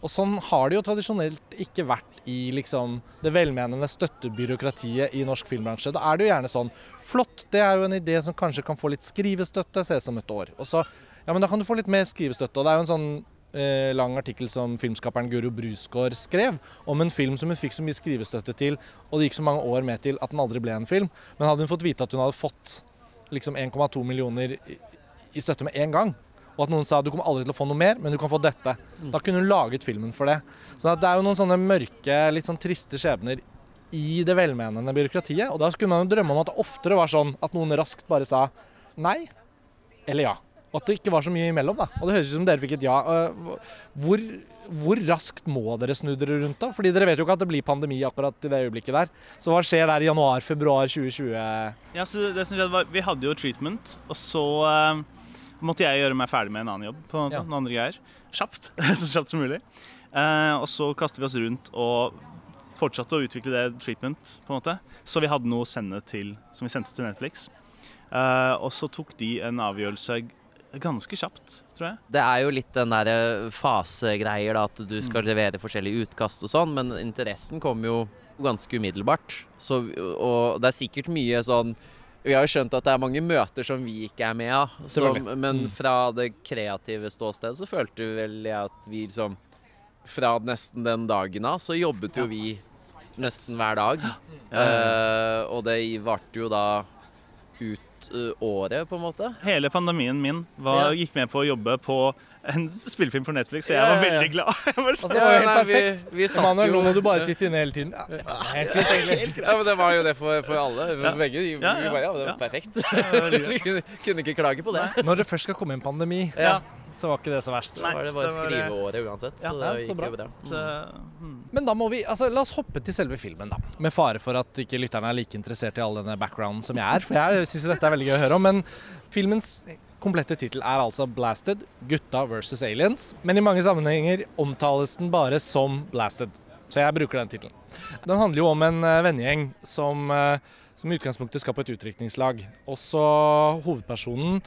Og sånn har det jo tradisjonelt ikke vært i liksom det velmenende støttebyråkratiet i norsk filmbransje. Da er det jo gjerne sånn Flott, det er jo en idé som kanskje kan få litt skrivestøtte, ses om et år. Og så Ja, men da kan du få litt mer skrivestøtte. Og det er jo en sånn eh, lang artikkel som filmskaperen Guro Brusgaard skrev, om en film som hun fikk så mye skrivestøtte til, og det gikk så mange år med til at den aldri ble en film. Men hadde hun fått vite at hun hadde fått liksom 1,2 millioner i, i støtte med en gang, og at noen sa du kommer aldri til å få noe mer, men du kan få dette. Da kunne hun laget filmen for det. Så det er jo noen sånne mørke, litt sånn triste skjebner i det velmenende byråkratiet. Og da skulle man jo drømme om at det oftere var sånn at noen raskt bare sa nei eller ja. Og at det ikke var så mye imellom, da. Og det høres ut som dere fikk et ja. Øh, Hvor, hvor raskt må dere snu dere rundt, da? Fordi dere vet jo ikke at det blir pandemi akkurat i det øyeblikket der. Så hva skjer der i januar-februar 2020? Ja, så det som skjedde var, Vi hadde jo treatment, og så eh, måtte jeg gjøre meg ferdig med en annen jobb. på en måte, Ja. noen andre greier. Kjapt. så kjapt som mulig. Eh, og så kastet vi oss rundt og fortsatte å utvikle det treatment. på en måte. Så vi hadde noe å sende til, som vi sendte til Netflix. Eh, og så tok de en avgjørelse ganske kjapt, tror jeg. Det er jo litt den der fasegreier, da, at du Mm. skal levere forskjellige utkast og sånn, men interessen kom jo ganske umiddelbart. Så, og det er sikkert mye sånn Vi har jo skjønt at det er mange møter som vi ikke er med av. Som, men Mm. fra det kreative ståstedet så følte vi vel at vi liksom Fra nesten den dagen av så jobbet jo vi nesten hver dag. Uh, og det varte jo da ut eh, året, på en måte. Hele pandemien min var, Ja. gikk med på å jobbe på en spillefilm for Netflix, så jeg var veldig glad. Altså, det var jo helt perfekt. vi- vi Manuel, nå må du bare sitte inne hele tiden. Ja, det er helt fint, egentlig. Ja, men Det var jo det for, for alle. Ja. Begge. Vi, Ja, vi bare, ja, det ja. var perfekt. kunne, kunne ikke klage på det. Når det først skal komme en pandemi, Ja. så var ikke det så verst. Nei, Så var det bare det var- skriveåret uansett. Ja, så det gikk så bra. jo bra. Så, Mm. mm. Men da må vi, altså la oss hoppe til selve filmen, da. Med fare for at ikke lytterne er like interessert i all denne backgrounden som jeg er. For jeg syns dette er veldig gøy å høre om. Men filmens komplette tittel er altså 'Blasted gutta versus aliens'. Men i mange sammenhenger omtales den bare som 'Blasted'. Så jeg bruker den tittelen. Den handler jo om en eh, vennegjeng som, eh, som i utgangspunktet skal på et utdrikningslag. Også hovedpersonen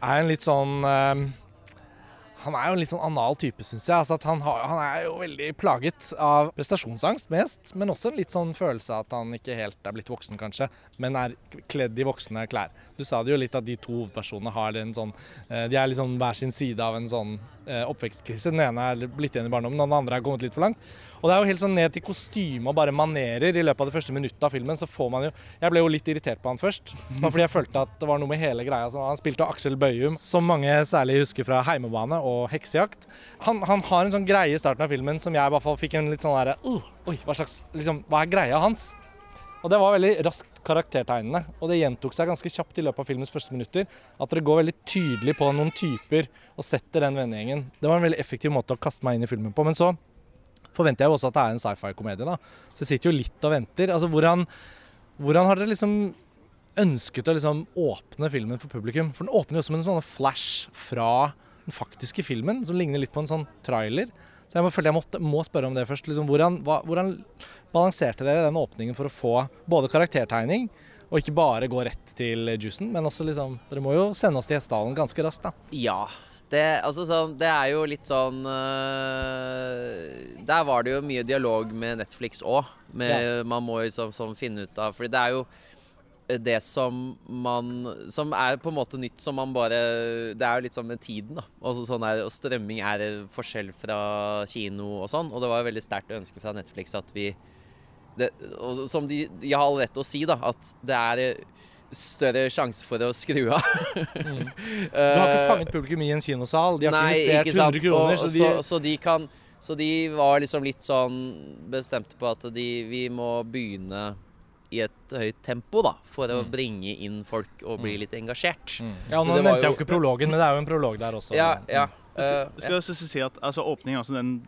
er en litt sånn eh, han er jo en litt sånn anal type, syns jeg. Altså at han, har, han er jo veldig plaget av prestasjonsangst mest, men også en litt sånn følelse av at han ikke helt er blitt voksen, kanskje, men er kledd i voksne klær. Du sa det jo litt at de to hovedpersonene har en sånn eh, De er liksom hver sin side av en sånn eh, oppvekstkrise. Den ene er blitt igjen i barndommen, den andre er kommet litt for langt. Og det er jo helt sånn ned til kostyme og bare manerer i løpet av det første minuttet av filmen, så får man jo Jeg ble jo litt irritert på han først, bare fordi jeg følte at det var noe med hele greia. Så han spilte Aksel Bøyum, som mange særlig husker fra Heimebane og Heksejakt. Han, han har en sånn greie i starten av filmen som jeg i hvert fall fikk en litt sånn derre uh, Oi, hva slags liksom, Hva er greia hans? Og det var veldig raskt karaktertegnende. Og det gjentok seg ganske kjapt i løpet av filmens første minutter. At dere går veldig tydelig på noen typer og setter den vennegjengen. Det var en veldig effektiv måte å kaste meg inn i filmen på. Men så forventer jeg jo også at det er en sci-fi-komedie, da. Så jeg sitter jo litt og venter. Altså hvordan, hvordan har dere liksom ønsket å liksom åpne filmen for publikum? For den åpner jo også med en sånn flash fra den faktiske filmen, som ligner litt på en sånn trailer. Så jeg må, følte jeg måtte, må spørre om det først. Liksom, hvordan, hva, hvordan balanserte dere den åpningen for å få både karaktertegning og ikke bare gå rett til juicen, men også liksom Dere må jo sende oss til Hessdalen ganske raskt, da. Ja. Det, altså sånn, det er jo litt sånn øh, Der var det jo mye dialog med Netflix òg. Man må liksom sånn finne ut av Fordi det er jo det som man Som er på en måte nytt, som man bare Det er jo litt sånn med tiden, da. Også sånn her, og strømming er forskjell fra kino og sånn. Og det var jo veldig sterkt ønske fra Netflix at vi det, og Som de, de har all rett til å si, da. At det er større sjanse for å skru av. Mm. Du har ikke fanget publikum i en kinosal. De har Nei, ikke investert ikke 100 kroner. Og, så de, så, så de kan Så de var liksom litt sånn bestemte på at de, vi må begynne i et høyt tempo, da, for å Mm. bringe inn folk og bli litt engasjert. Mm. Ja, Nå nevnte jeg jo- ikke prologen, men det er jo en prolog der også. Ja, ja. Jeg eh, skal- skal også si at altså, Åpningen er altså den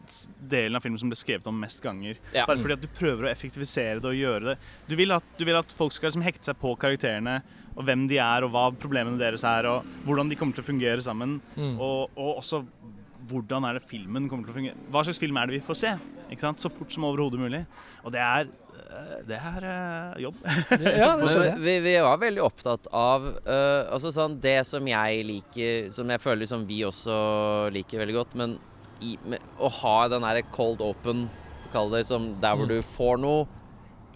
delen av filmen som ble skrevet om mest ganger. Ja. Bare fordi at du prøver å effektivisere det og gjøre det. Du vil at, du vil at folk skal liksom hekte seg på karakterene, og hvem de er, og hva problemene deres er, og hvordan de kommer til å fungere sammen. Mm. Og, og også hvordan er det filmen kommer til å fungere. Hva slags film er det vi får se? Ikke sant? Så fort som overhodet mulig. Og det er, øh, det er øh, jobb. ja, det skjønner vi, vi var veldig opptatt av uh, altså sånn, Det som jeg liker, som jeg føler som vi også liker veldig godt, men i, med, å ha den der cold open, kall det, som der hvor Mm. du får noe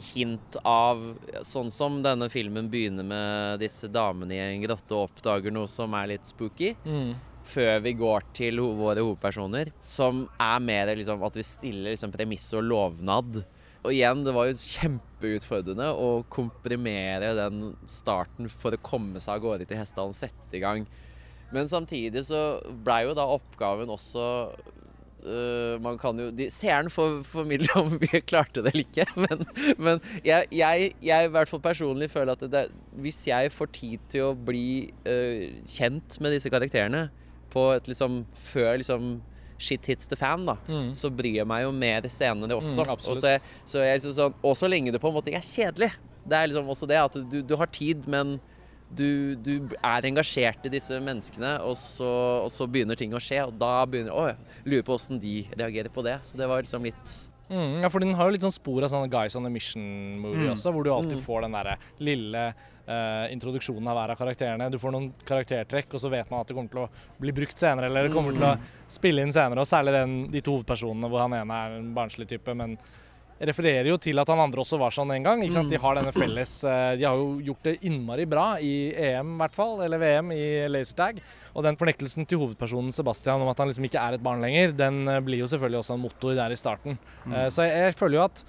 hint av Sånn som denne filmen begynner med disse damene i en grotte og oppdager noe som er litt spooky. Mm. Før vi går til ho våre hovedpersoner, som er mer liksom at vi stiller liksom premiss og lovnad. Og igjen, det var jo kjempeutfordrende å komprimere den starten for å komme seg av gårde til Hessdalen, sette i gang. Men samtidig så blei jo da oppgaven også Uh, man kan jo, de, Seeren får formidle om vi klarte det eller ikke, men, men jeg, jeg, jeg i hvert fall personlig føler at det, hvis jeg får tid til å bli uh, kjent med disse karakterene på et liksom før liksom shit hits the fan, da, Mm. så bryr jeg meg jo mer senere også. Mm, og, så så jeg liksom sånn, og så lenge det på en måte er kjedelig. Det er liksom også det at du, du har tid, men du, du er engasjert i disse menneskene, og så, og så begynner ting å skje. Og da begynner Å, lurer på åssen de reagerer på det. Så det var liksom litt Mm, ja, for den har jo litt sånn spor av sånne Guys on a Mission-movie Mm. også, hvor du alltid Mm. får den derre lille uh, introduksjonen av hver av karakterene. Du får noen karaktertrekk, og så vet man at det kommer til å bli brukt senere, eller det kommer til å spille inn senere, og særlig den, de to hovedpersonene hvor han ene er en barnslig type, men refererer jo til at han andre også var sånn en gang. sant? De har denne felles eh, De har jo gjort det innmari bra i EM, i hvert fall, eller VM i lasertag. Og den fornektelsen til hovedpersonen Sebastian om at han liksom ikke er et barn lenger, den eh, blir jo selvfølgelig også en motor der i starten. Mm. Så jeg, jeg føler jo at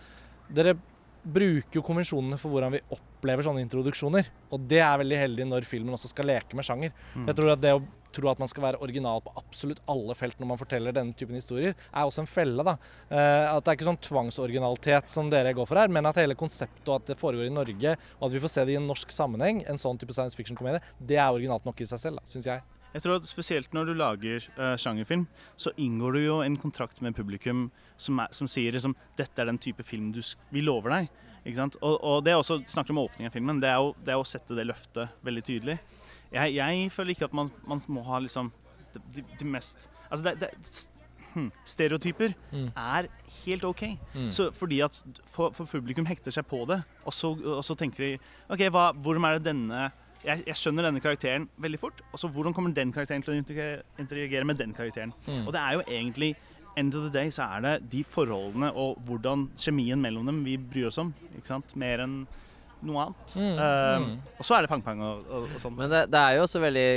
dere bruker jo konvensjonene for hvordan vi opplever sånne introduksjoner. Og det er veldig heldig når filmen også skal leke med sjanger. Jeg tror at det å tro at man skal være original på absolutt alle felt når man forteller denne typen historier, er også en felle. da. Eh, at det er ikke sånn tvangsoriginalitet som dere går for her, men at hele konseptet og at det foregår i Norge, og at vi får se det i en norsk sammenheng, en sånn type science fiction-komedie, det er originalt nok i seg selv, syns jeg. Jeg tror at Spesielt når du lager uh, sjangerfilm, så inngår du jo en kontrakt med publikum som, er, som sier liksom, dette er den type film du, vi lover deg. Ikke? Og, og det er også, snakker om åpning av filmen, det er, jo, det er å sette det løftet veldig tydelig. Jeg, jeg føler ikke at man, man må ha liksom de, de mest Altså, det, det, hm, stereotyper Mm. er helt OK. Mm. Så fordi at for, for publikum hekter seg på det, og så, og så tenker de OK, hva, hvordan er det denne jeg, jeg skjønner denne karakteren veldig fort, og så hvordan kommer den karakteren til å interagere med den karakteren? Mm. Og det er jo egentlig End of the day så er det de forholdene og hvordan kjemien mellom dem vi bryr oss om. ikke sant? Mer enn noe annet. Mm, Uh, mm. Og så er det pang-pang og, og, og sånn. Men det, det er jo også veldig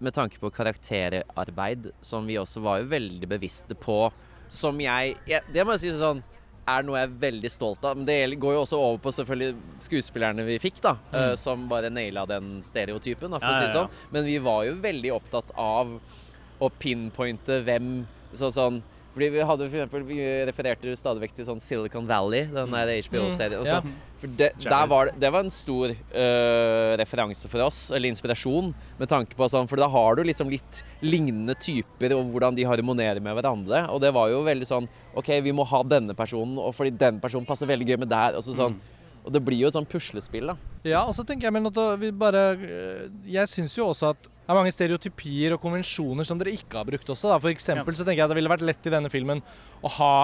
med tanke på karakterarbeid, som vi også var jo veldig bevisste på, som jeg, jeg Det må jeg si sånn er noe jeg er veldig stolt av. Men det går jo også over på selvfølgelig skuespillerne vi fikk, da. eh, som bare naila den stereotypen, da, for Ja, å si det det ja. sånn. Men vi var jo veldig opptatt av å pinpointe hvem så, sånn fordi vi hadde for eksempel, Vi refererte stadig vekk til sånn Silicon Valley, den der HBO-serien. og så- ja. For det, der var, det- var en stor øh, referanse for oss, eller inspirasjon, med tanke på sånn For da har du liksom litt lignende typer, og hvordan de harmonerer med hverandre. Og det var jo veldig sånn OK, vi må ha denne personen, og fordi den personen passer veldig gøy med der. Og, så sånn, og det blir jo et sånn puslespill, da. Ja, og så tenker jeg men at vi bare øh, Jeg syns jo også at det er mange stereotypier og konvensjoner som dere ikke har brukt også. Da. For eksempel så tenker jeg det ville vært lett i denne filmen å ha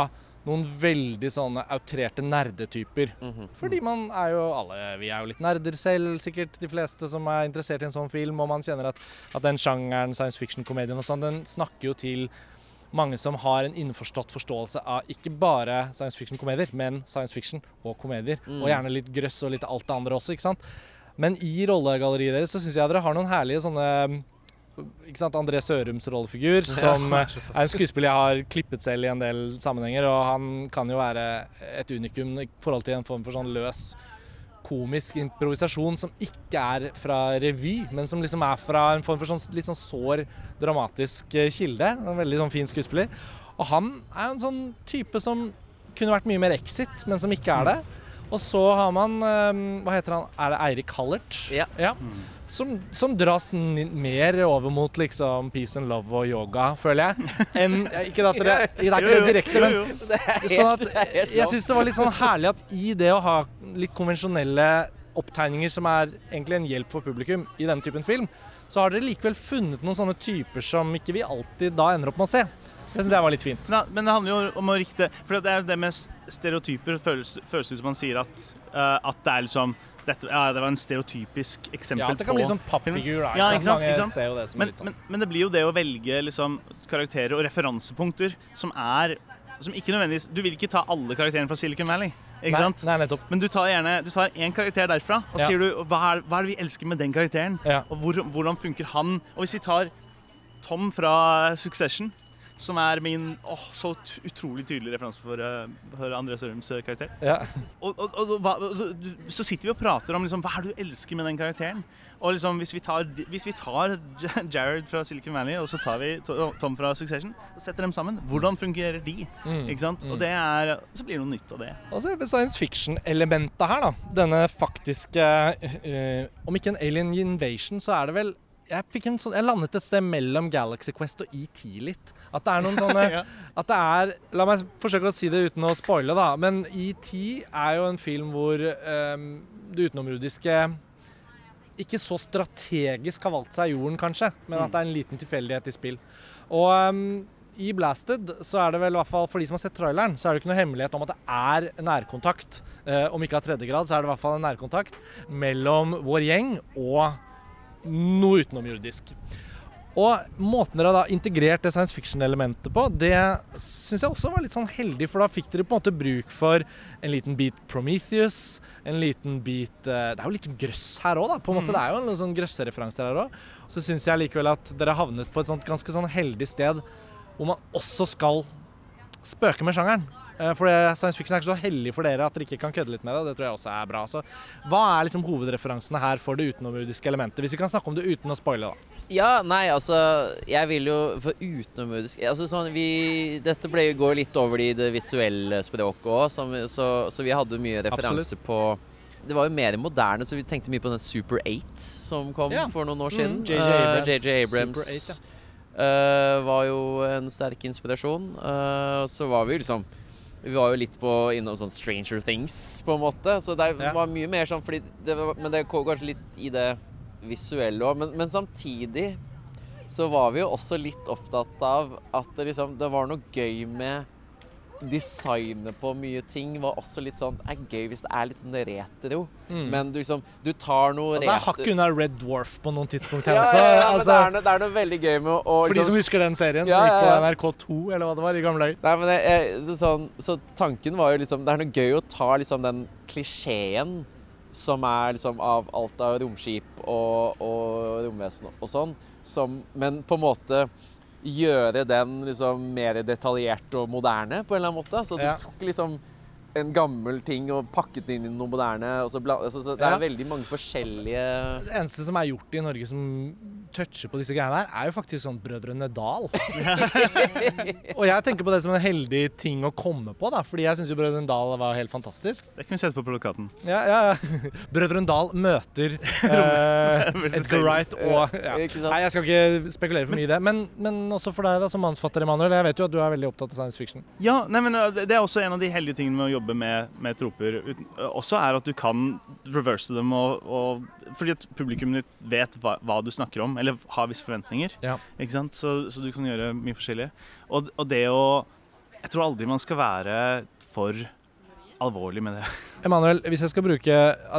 noen veldig sånne outrerte nerdetyper. Mhm. Fordi man er jo alle Vi er jo litt nerder selv, sikkert de fleste som er interessert i en sånn film. Og man kjenner at, at den sjangeren, science fiction-komedien og sånn, den snakker jo til mange som har en innforstått forståelse av ikke bare science fiction-komedier, men science fiction og komedier. Og gjerne litt grøss og litt alt det andre også, ikke sant. Men i rollegalleriet deres så syns jeg dere har noen herlige sånne ikke sant, André Sørums rollefigur, som er en skuespiller jeg har klippet selv i en del sammenhenger. Og han kan jo være et unikum i forhold til en form for sånn løs komisk improvisasjon som ikke er fra revy, men som liksom er fra en form for sånn, litt sånn sår, dramatisk eh, kilde. En veldig sånn fin skuespiller. Og han er jo en sånn type som kunne vært mye mer exit, men som ikke er det. Og så har man eh, Hva heter han? Er det Eirik Hallert? Ja. Som, som dras mer over mot liksom peace and love og yoga, føler jeg. Enn Ikke at dere Det er ikke det direkte, men. Det Sånn at, det jeg syns det var litt sånn herlig at i det å ha litt konvensjonelle opptegninger som er egentlig en hjelp for publikum i denne typen film, så har dere likevel funnet noen sånne typer som ikke vi alltid da ender opp med å se. Det syns jeg var litt fint. Ja, men det handler jo om å rikte For det er det med stereotyper føles, føles ut som man sier at, uh, at det er liksom dette, Ja, det var en stereotypisk eksempel Ja, det kan bli sånn pappfigur, da. Ja, Ikke sant? ikke sant? ser jo det som men, litt sånn. men, men det blir jo det å velge liksom, karakterer og referansepunkter som er som ikke nødvendigvis Du vil ikke ta alle karakterene fra Silicon Valley, ikke nei, sant? Nei, nettopp. Men du tar gjerne du tar én karakter derfra, og Ja. sier du hva er, hva er det vi elsker med den karakteren? Ja. Og hvor, hvordan funker han? Og hvis vi tar Tom fra Succession, som er min åh, så utrolig tydelig referanse for, uh, for André Sørums eh, karakter. Ja. Og, og, og, hva, og så sitter vi og prater om liksom, hva er det du elsker med den karakteren. Og liksom, hvis vi tar, hvis vi tar Jared fra Silicon Valley og så tar vi Tom fra Succession og setter dem sammen, hvordan fungerer de? Mm. Ikke sant? Mm. Og det er, så blir det noe nytt av det. Og så er det science fiction-elementet her, da. Denne faktiske uh, Om ikke en alien invasion, så er det vel jeg, sånn, jeg landet et sted mellom Galaxy Quest og ET litt. At det er noen sånne Ja. At det er La meg forsøke å si det uten å spoile, da. Men ET er jo en film hvor um, det utenomrudiske ikke så strategisk har valgt seg jorden, kanskje, men at det er en liten tilfeldighet i spill. Og um, i Blasted så er det vel i hvert fall for de som har sett traileren, så er det ikke noe hemmelighet om at det er nærkontakt. Uh, om ikke av tredje grad, så er det i hvert fall en nærkontakt mellom vår gjeng og noe utenomjordisk. Og måten dere har integrert det science fiction-elementet på, det syns jeg også var litt sånn heldig, for da fikk dere på en måte bruk for en liten bit Prometheus, en liten bit eh, Det er jo litt grøss her òg, da. På en måte, Det er jo en sånn grøssereferanser her òg. Så syns jeg likevel at dere havnet på et sånt ganske sånn heldig sted hvor man også skal spøke med sjangeren. Eh, For science fiction er ikke så hellig for dere at dere ikke kan kødde litt med det. Det tror jeg også er bra. Så hva er liksom hovedreferansene her for det utenomjordiske elementet? Hvis vi kan snakke om det uten å spoile, da. Ja, nei, altså Jeg vil jo For utenomjordisk altså, sånn, vi, Dette ble, går litt over i det visuelle språket òg, så, så vi hadde mye referanse på det var jo mer moderne, så vi tenkte mye på den Super 8 som kom Ja. for noen år Mm, siden. J.J. Eh, Abrams, Uh, Abrams Super 8, eh, var jo en sterk inspirasjon. Og så var vi liksom Vi var jo litt på innom sånn Stranger Things, på en måte. Så det Ja. var mye mer sånn fordi det var, Men det går kanskje litt i det visuelle òg. Men, men samtidig så var vi jo også litt opptatt av at det liksom Det var noe gøy med designet på mye ting var også litt sånn er gøy hvis det er litt sånn retro. Mm. Men du liksom Du tar noe Altså, retro Det er hakket unna Red Dwarf på noen tidspunkt her ja, også. ja, ja, altså, det, er noe, det er noe veldig gøy med å for de liksom som husker den serien, som gikk på ja, ja. NRK2 eller hva det var i gamle dager. Nei, men jeg, jeg, er sånn, Så tanken var jo liksom Det er noe gøy å ta liksom den klisjeen som er liksom av alt av romskip og, og romvesen og sånn, som, men på en måte gjøre den liksom mer detaljert og moderne på en eller annen måte. Så du tok liksom en gammel ting og pakket inn i noe moderne. Og så bla, altså, så det Ja. er veldig mange forskjellige Det eneste som er gjort i Norge som toucher på disse greiene her, er jo faktisk sånn Brødrene Dal. og jeg tenker på det som en heldig ting å komme på, da, fordi jeg syns jo Brødrene Dal var helt fantastisk. Det kan vi sette på plakaten. Ja, ja, ja. Brødrene Dal møter eh, Edgar Wright og ja. Nei, jeg skal ikke spekulere for mye i det. Men, men også for deg da, som mannsfatter, Emanuel. Jeg vet jo at du er veldig opptatt av science fiction. Ja, nei, men det det er også en av de heldige tingene med å jobbe med, med troper. Uten, uh, også er at du kan reverse dem, og, og, fordi at publikum ditt vet hva, hva du snakker om, eller har visse forventninger. Ja. Ikke sant? Så, så du kan gjøre mye forskjellig. Og, og det å Jeg tror aldri man skal være for alvorlig med det. Emanuel, hvis jeg skal bruke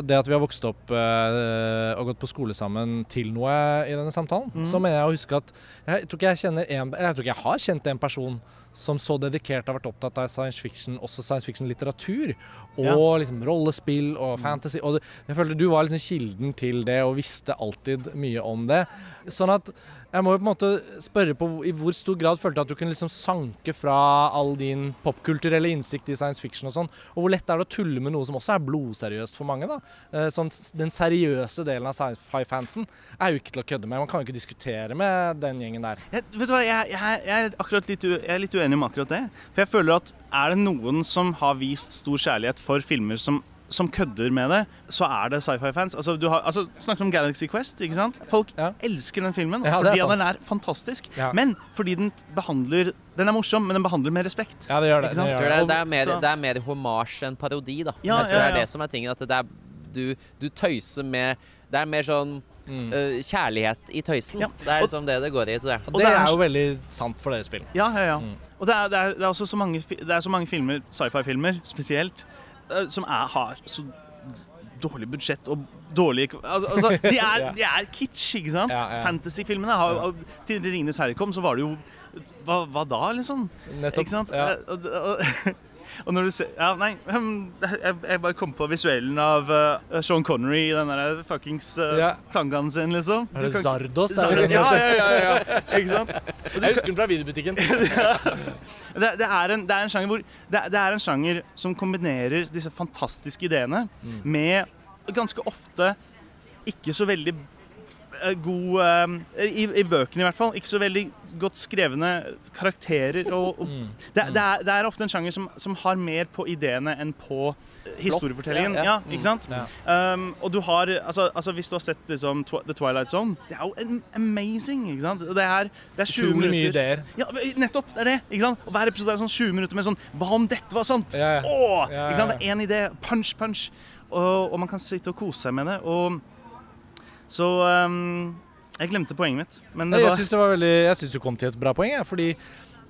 det at vi har vokst opp eh, og gått på skole sammen til noe i denne samtalen, mm. så mener jeg å huske at jeg tror ikke jeg kjenner en, eller jeg tror ikke jeg har kjent en person som så dedikert har vært opptatt av science fiction, også science fiction-litteratur, og Ja. liksom rollespill og Mm. fantasy. Og jeg følte du var liksom kilden til det og visste alltid mye om det. Sånn at jeg må jo på en måte spørre på i hvor stor grad følte du at du kunne liksom sanke fra all din popkulturelle innsikt i science fiction og sånn, og hvor lett er det å tulle med noe som også er blodseriøst for mange, da. Eh, Sånn, den seriøse delen av sci-fi-fansen er jo ikke til å kødde med. Man kan jo ikke diskutere med den gjengen der. Jeg, vet du hva, jeg, jeg, jeg, er akkurat litt, u, jeg er litt uenig med akkurat det. For jeg føler at er det noen som har vist stor kjærlighet for filmer som, som kødder med det, så er det sci-fi-fans. Altså, du har, altså, snakker om Galaxy Quest, ikke sant? Folk Ja. elsker den filmen Ja, fordi er den er fantastisk. Ja. Men fordi den behandler Den er morsom, men den behandler med respekt. Ja, det gjør det. Det gjør det. det, er, er mer, det er mer homasj enn parodi, da. Ja, jeg tror ja, det er det som er tingen. At det er, du, du tøyser med Det er mer sånn Mm. Uh, kjærlighet i tøysen. Ja, Det er liksom det det går i, tror jeg. Og og det det er er jo veldig sant for deres film. Ja, ja, ja. Mm. Og det er, det, er, det er også så mange, det er så mange filmer, sci-fi-filmer spesielt, eh, som er, har så dårlig budsjett og dårlig altså, altså, de, er, Ja. de er kitsch, ikke sant? Ja, ja. Fantasy-filmene har Ja. og Til 'Ringenes herre' kom, så var det jo Hva, hva da, liksom? Nettopp. Ikke sant? Ja. Eh, Og, og, og når du ser Ja, nei, jeg, jeg bare kom på visuellen av uh, Sean Connery i den der fuckings uh, Ja. tangaen sin, liksom. Er det kan- Zardos? Den ja, ja, ja, ja, ikke sant? Jeg husker den fra videobutikken. Det, det, er en, det er en sjanger hvor det, det er en sjanger som kombinerer disse fantastiske ideene Mm. med ganske ofte ikke så veldig god eh, i, I bøkene, i hvert fall. Ikke så veldig godt skrevne karakterer. Og, og Mm. det, det, er, det er ofte en sjanger som, som har mer på ideene enn på eh, historiefortellingen. ja, Ja, ja. ikke sant? Um, og du har altså, altså Hvis du har sett liksom, The Twilight Zone Det er jo en, amazing. ikke sant? Det er, det er 20 Utrolig mye ideer. ja, nettopp! Det er det. ikke sant? Og Hver episode er sånn 20 minutter med sånn Hva om dette var sant? Åh! Ikke sant? Det er én idé. Punch, punch. Og, og man kan sitte og kose seg med det. Og så um, Jeg glemte poenget mitt. Men det Jeg var syns veldig du kom til et bra poeng, jeg, fordi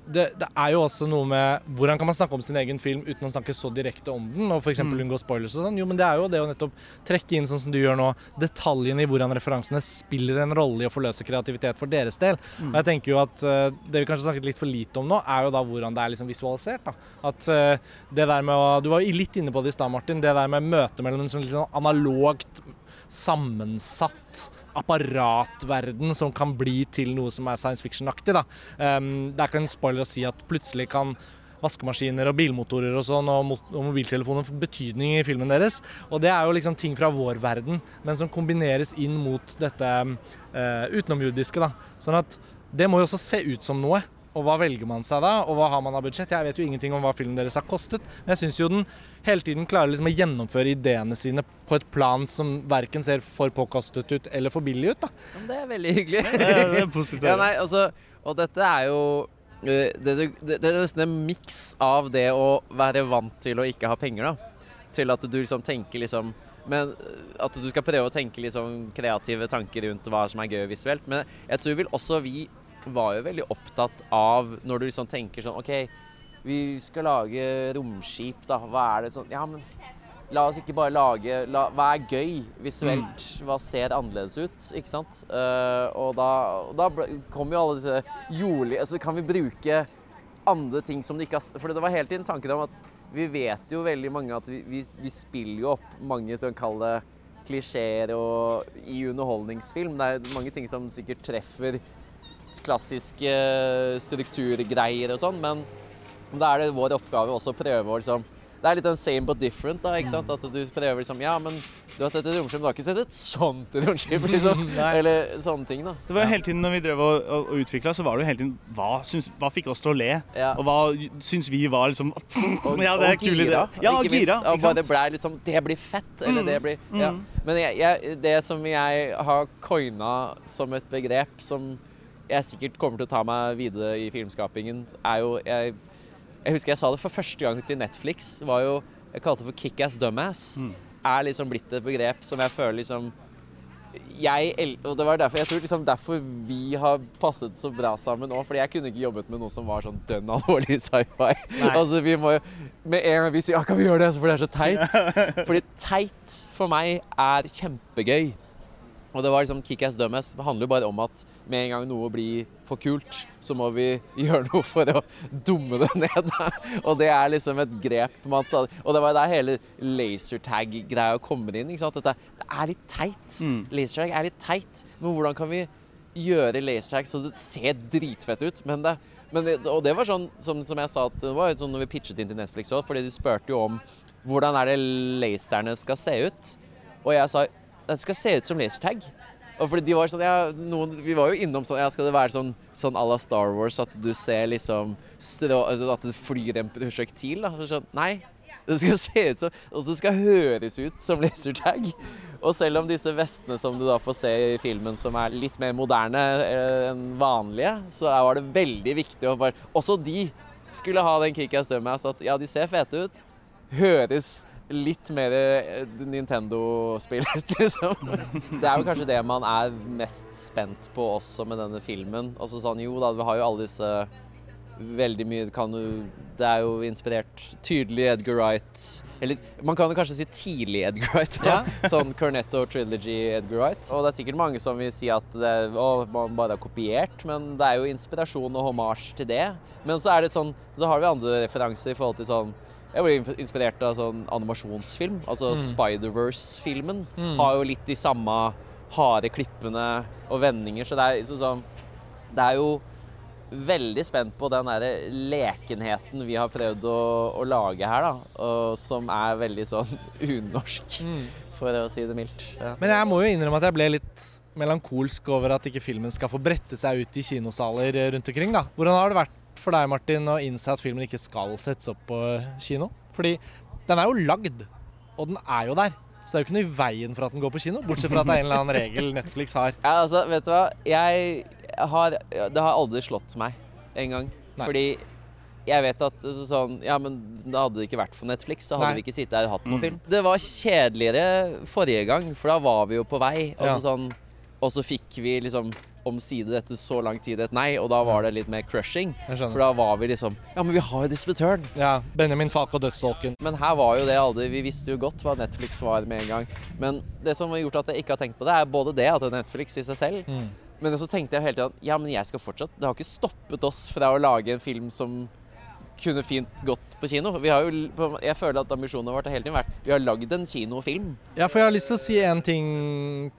det, det er jo også noe med hvordan kan man snakke om sin egen film uten å snakke så direkte om den, og f.eks. Mm. unngå spoilers og sånn. Jo, men det er jo det å nettopp trekke inn sånn som du gjør nå, detaljene i hvordan referansene spiller en rolle i å forløse kreativitet for deres del. Mm. Og jeg tenker jo at uh, det vi kanskje snakket litt for lite om nå, er jo da hvordan det er liksom visualisert. da. At uh, det der med å Du var jo litt inne på det i stad, Martin. Det der med møtet mellom en sånn liksom analogt sammensatt apparatverden som kan bli til noe som er science fiction-aktig. Um, det er ikke en spoiler å si at plutselig kan vaskemaskiner og bilmotorer og sånn, og, og mobiltelefoner få betydning i filmen deres. Og det er jo liksom ting fra vår verden, men som kombineres inn mot dette uh, utenomjordiske. da. Sånn at det må jo også se ut som noe. Og hva velger man seg da, og hva har man av budsjett? Jeg vet jo ingenting om hva filmen deres har kostet, men jeg syns jo den hele tiden klarer liksom å gjennomføre ideene sine på et plan som verken ser for påkostet ut eller for billig ut. da. Det er veldig hyggelig. Det er, det er positivt. ja, nei, altså, og dette er jo eh, det, det, det, det er nesten en miks av det å være vant til å ikke ha penger, da. Til at du liksom tenker liksom men eh, At du skal prøve å tenke liksom kreative tanker rundt hva som er gøy visuelt. Men jeg tror vel også vi var jo veldig opptatt av når du liksom tenker sånn OK, vi skal lage romskip, da. Hva er det sånn Ja, men La oss ikke bare lage la, Hva er gøy visuelt? Hva ser annerledes ut? Ikke sant? Uh, og da, da kom jo alle disse jordlige Altså, kan vi bruke andre ting som de ikke har For det var hele tiden tanken om at vi vet jo veldig mange at vi, vi, vi spiller jo opp mange sånn kall det klisjeer og i underholdningsfilm. Det er mange ting som sikkert treffer klassiske strukturgreier og sånn, men da er det vår oppgave også å prøve å liksom Det er litt den same but different, da. ikke sant? At du prøver liksom Ja, men du har sett et romskip, men du har ikke sett et sånt romskip, liksom. Eller sånne ting, da. Det var jo hele tiden når vi drev og, og, og utvikla, så var det jo hele tiden hva, syns, hva fikk oss til å le? Ja. Og hva syns vi var liksom Og, Ja, det er og kul idé. gira, Ja, ikke minst. gira. Og bare blei ble liksom Det blir fett, eller Mm, det blir ja. Men jeg, jeg, det som jeg har coina som et begrep som jeg sikkert kommer til å ta meg videre i filmskapingen, er jo Jeg, jeg husker jeg sa det for første gang til Netflix. var jo Jeg kalte det for kickass dumass'. Mm. Er liksom blitt et begrep som jeg føler liksom jeg, og det var derfor, jeg tror liksom derfor vi har passet så bra sammen òg. Fordi jeg kunne ikke jobbet med noe som var sånn dønn alvorlig sci-fi. Altså, vi må jo Med en gang vi sier ja, 'kan vi gjøre det', for det er så teit. Fordi teit for meg er kjempegøy. Og det var liksom Kickass Dumbass. Det handler jo bare om at med en gang noe blir for kult, så må vi gjøre noe for å dumme det ned. Og det er liksom et grep man sa. Og det var der hele lasertag-greia kommer inn. ikke sant? Dette, det er litt teit. Mm. Lasertag er litt teit. Men hvordan kan vi gjøre lasertag så det ser dritfett ut? Men det, men det, og det var sånn som, som jeg sa, at det var sånn når vi pitchet inn til Netflix òg, fordi de spurte jo om hvordan er det laserne skal se ut. Og jeg sa det skal se ut som lasertag. Og fordi de var sånn, ja, noen, Vi var jo innom sånn ja, Skal det være sånn, sånn à la Star Wars at du ser liksom altså At det flyr en prosjektil? da, Sånn, nei. Det skal se ut som Og det skal høres ut som lasertag. Og selv om disse vestene som du da får se i filmen, som er litt mer moderne eh, enn vanlige, så var det veldig viktig å bare Også de skulle ha den kickass dumbass at ja, de ser fete ut. Høres litt mer eh, Nintendo-spill liksom. Det er jo kanskje det man er mest spent på også med denne filmen. Altså sånn, jo da, vi har jo alle disse Veldig mye kan du Det er jo inspirert tydelig Edgar Wright Eller man kan jo kanskje si tidlig Edgar Wright. Da. Sånn Cornetto Trilogy Edgar Wright. Og det er sikkert mange som vil si at det, å, man bare har kopiert, men det er jo inspirasjon og hommage til det. Men så er det sånn Så har vi andre referanser i forhold til sånn jeg ble inspirert av sånn animasjonsfilm. Altså Spider-Verse-filmen har jo litt de samme harde klippene og vendinger. Så det er, så, sånn, det er jo veldig spent på den der lekenheten vi har prøvd å, å lage her, da. Og som er veldig sånn unorsk, for å si det mildt. Ja. Men jeg må jo innrømme at jeg ble litt melankolsk over at ikke filmen skal få brette seg ut i kinosaler rundt omkring. da. Hvordan har det vært for deg, Martin, å innse at filmen ikke skal settes opp på kino? Fordi den er jo lagd, og den er jo der. Så det er jo ikke noe i veien for at den går på kino, bortsett fra at det er en eller annen regel Netflix har. Ja, altså, vet du hva? Jeg har Det har aldri slått meg en gang. Fordi jeg vet at sånn Ja, men da hadde det ikke vært for Netflix, så hadde Nei. vi ikke sittet her og hatt noen Mm. film. Det var kjedeligere forrige gang, for da var vi jo på vei. Altså, Ja. sånn, og så fikk vi liksom omsider etter så lang tid et nei, og da var det litt mer crushing. For da var vi liksom Ja, men vi har jo dispetøren Ja, Benjamin Fak og Dødsdolken. Men her var jo det aldri Vi visste jo godt hva Netflix var med en gang. Men det som har gjort at jeg ikke har tenkt på det, er både det at det er Netflix i seg selv, Mm. men så tenkte jeg hele tiden ja, men jeg skal fortsatt Det har ikke stoppet oss fra å lage en film som kunne fint gått på kino. Vi har jo, jeg føler at ambisjonen har hele tiden vært Vi har lagd en kinofilm. Ja, for jeg har lyst til å si en ting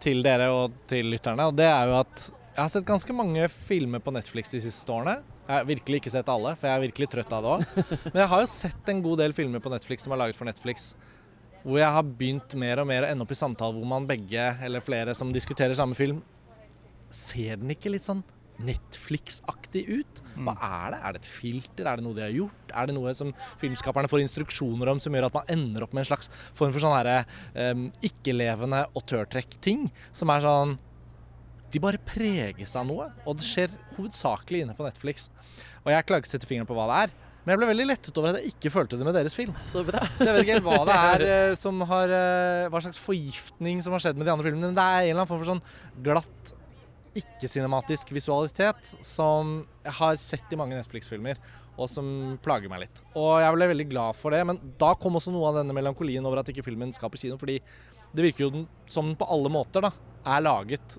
til dere og til lytterne, og det er jo at jeg har sett ganske mange filmer på Netflix de siste årene. Jeg har virkelig ikke sett alle, for jeg er virkelig trøtt av det òg. Men jeg har jo sett en god del filmer på Netflix som er laget for Netflix, hvor jeg har begynt mer og mer å ende opp i samtaler hvor man begge, eller flere som diskuterer samme film, ser den ikke litt sånn Netflix-aktig ut. Hva er det? Er det et filter? Er det noe de har gjort? Er det noe som filmskaperne får instruksjoner om som gjør at man ender opp med en slags form for sånn herre um, ikke-levende autørtrekk-ting? Som er sånn De bare preges av noe, og det skjer hovedsakelig inne på Netflix. Og jeg klarer ikke å sette fingeren på hva det er. Men jeg ble veldig lettet over at jeg ikke følte det med deres film. Så bra. Så jeg vet ikke helt hva det er eh, som har eh, Hva slags forgiftning som har skjedd med de andre filmene. Men det er en eller annen form for sånn glatt, ikke-cinematisk visualitet som jeg har sett i mange Netflix-filmer, og som plager meg litt. Og jeg ble veldig glad for det, men da kom også noe av denne melankolien over at ikke filmen skal på kino, fordi det virker jo som den på alle måter da, er laget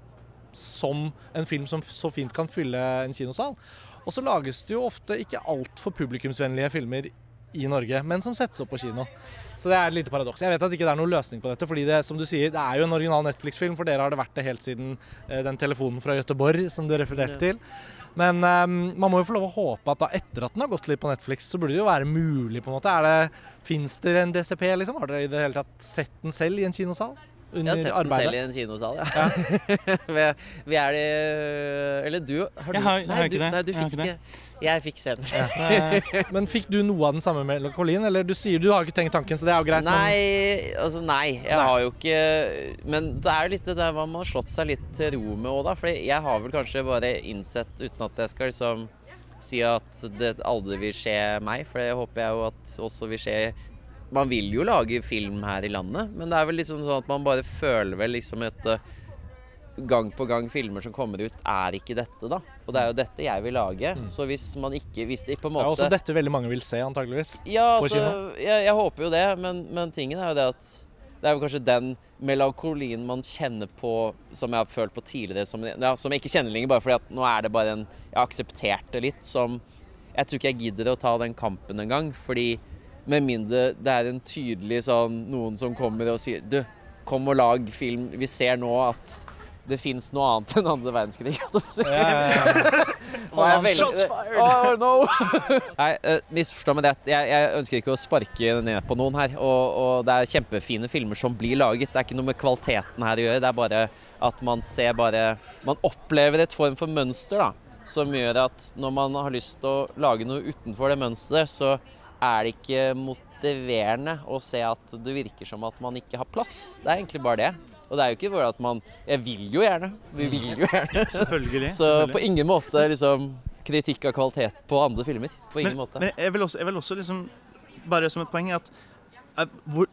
som en film som så fint kan fylle en kinosal. Og så lages det jo ofte ikke altfor publikumsvennlige filmer i Norge, men som settes opp på kino. Så det er et lite paradoks. Jeg vet at ikke det er noen løsning på dette, fordi det som du sier, det er jo en original Netflix-film. For dere har det vært det helt siden eh, den telefonen fra Gøteborg som du refererte Ja. til. Men eh, man må jo få lov å håpe at da etter at den har gått litt på Netflix, så burde det jo være mulig, på en måte. Er det, Fins det en DCP, liksom? Har dere i det hele tatt sett den selv i en kinosal? Jeg har sett den selv i en kinosal, ja. vi, vi er det Eller du har du, Jeg har- jeg nei, har du, ikke det. Nei, du Jeg fikk ikke ikke. Jeg fikk se den. Ja. Men fikk du noe av den samme melankolien? Eller du sier du har ikke tenkt tanken, så det er jo greit. Nei, altså nei. Jeg Nei. har jo ikke Men det er jo litt det der man har slått seg litt til ro med òg, da. For jeg har vel kanskje bare innsett, uten at jeg skal liksom si at det aldri vil skje meg, for det håper jeg jo at også vil skje Man vil jo lage film her i landet, men det er vel liksom sånn at man bare føler vel liksom at eh, gang på gang filmer som kommer ut, er ikke dette, da. Og det er jo dette jeg vil lage. Så hvis man ikke Hvis det på en måte Det er også dette veldig mange vil se, antageligvis. ja, på altså, kino. jeg, jeg håper jo det, men, men tingen er jo det at det er jo kanskje den melankolien man kjenner på som jeg har følt på tidligere, som, ja, som jeg ikke kjenner lenger, bare fordi at nå er det bare en Jeg har akseptert det litt som Jeg tror ikke jeg gidder å ta den kampen engang, fordi med mindre det er en tydelig sånn Noen som kommer og sier Du, kom og lag film. Vi ser nå at det fins noe annet enn andre verdenskrig. Ja, ja, ja. Shots fired! Oh, no! Nei, eh, misforstå meg rett. Jeg, jeg ønsker ikke å sparke ned på noen her. Og, og det er kjempefine filmer som blir laget. Det er ikke noe med kvaliteten her å gjøre. Det er bare at man ser bare Man opplever et form for mønster, da. Som gjør at når man har lyst til å lage noe utenfor det mønsteret, så er det ikke motiverende å se at det virker som at man ikke har plass. Det er egentlig bare det. Og det er jo ikke bare at man Jeg vil jo gjerne. Vi vil jo gjerne. selvfølgelig. Så selvfølgelig. på ingen måte liksom kritikk av kvalitet på andre filmer. På ingen men, måte. Men jeg vil også, jeg vil også liksom Bare som et poeng at hvor,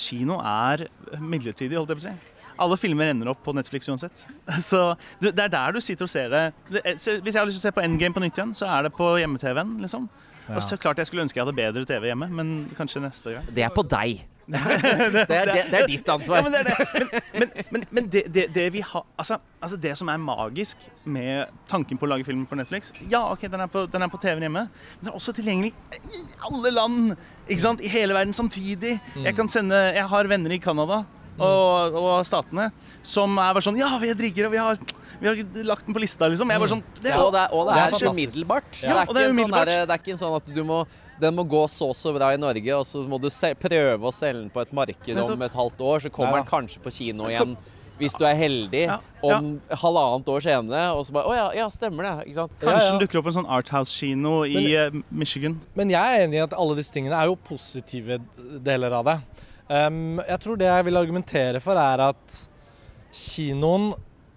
kino er midlertidig, holdt jeg på å si. Alle filmer ender opp på Netflix uansett. Så Det er der du sitter og ser det. Eh, Hvis jeg har lyst til å se på Endgame på nytt igjen, så er det på hjemme-TV-en. liksom. Og så klart jeg skulle ønske jeg hadde bedre TV hjemme, men kanskje neste gang. Det er på deg. Det er, det, det er ditt ansvar. Ja, men det det. Men, men, men, det, det, det vi har altså, altså det som er magisk med tanken på å lage film for Netflix Ja, ok, den er på, den er på TV-en hjemme, men den er også tilgjengelig i alle land! Ikke sant? I hele verden samtidig. Jeg kan sende Jeg har venner i Canada og, og Statene som er bare sånn Ja, vi er drikkere, og vi har, vi har lagt den på lista, liksom. Jeg bare sånn det er, Og det er, og det Det er er, umiddelbart. Ja, det er sånn umiddelbart. der- det er ikke en sånn at du må den må gå så så bra i Norge, og så må du se, prøve å selge den på et marked om et halvt år. Så kommer Ja, den kanskje på kino igjen, hvis du er heldig, Ja, ja. om halvannet år senere. Og så bare Å ja, ja, stemmer det. Ikke sant? Kanskje Ja, ja. den dukker opp en sånn Arthouse-kino i eh, Michigan. Men jeg er enig i at alle disse tingene er jo positive deler av det. Um, jeg tror det jeg vil argumentere for, er at kinoen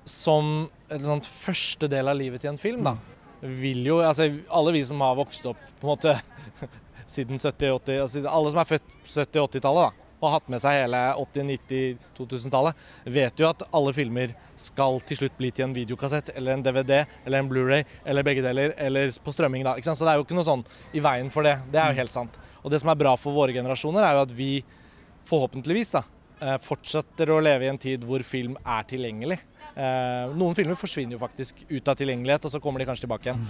som sånn første del av livet til en film, da, vil jo Altså alle vi som har vokst opp på en måte siden 70-80 altså, Alle som er født 70-80-tallet, og har hatt med seg hele 80-90-2000-tallet, vet jo at alle filmer skal til slutt bli til en videokassett eller en DVD eller en Blu-ray eller begge deler, eller på strømming. da? Så det er jo ikke noe sånn i veien for det. Det er jo helt sant. Og det som er bra for våre generasjoner, er jo at vi forhåpentligvis da, eh, fortsetter å leve i en tid hvor film er tilgjengelig. Eh, Noen filmer forsvinner jo faktisk ut av tilgjengelighet, og så kommer de kanskje tilbake igjen.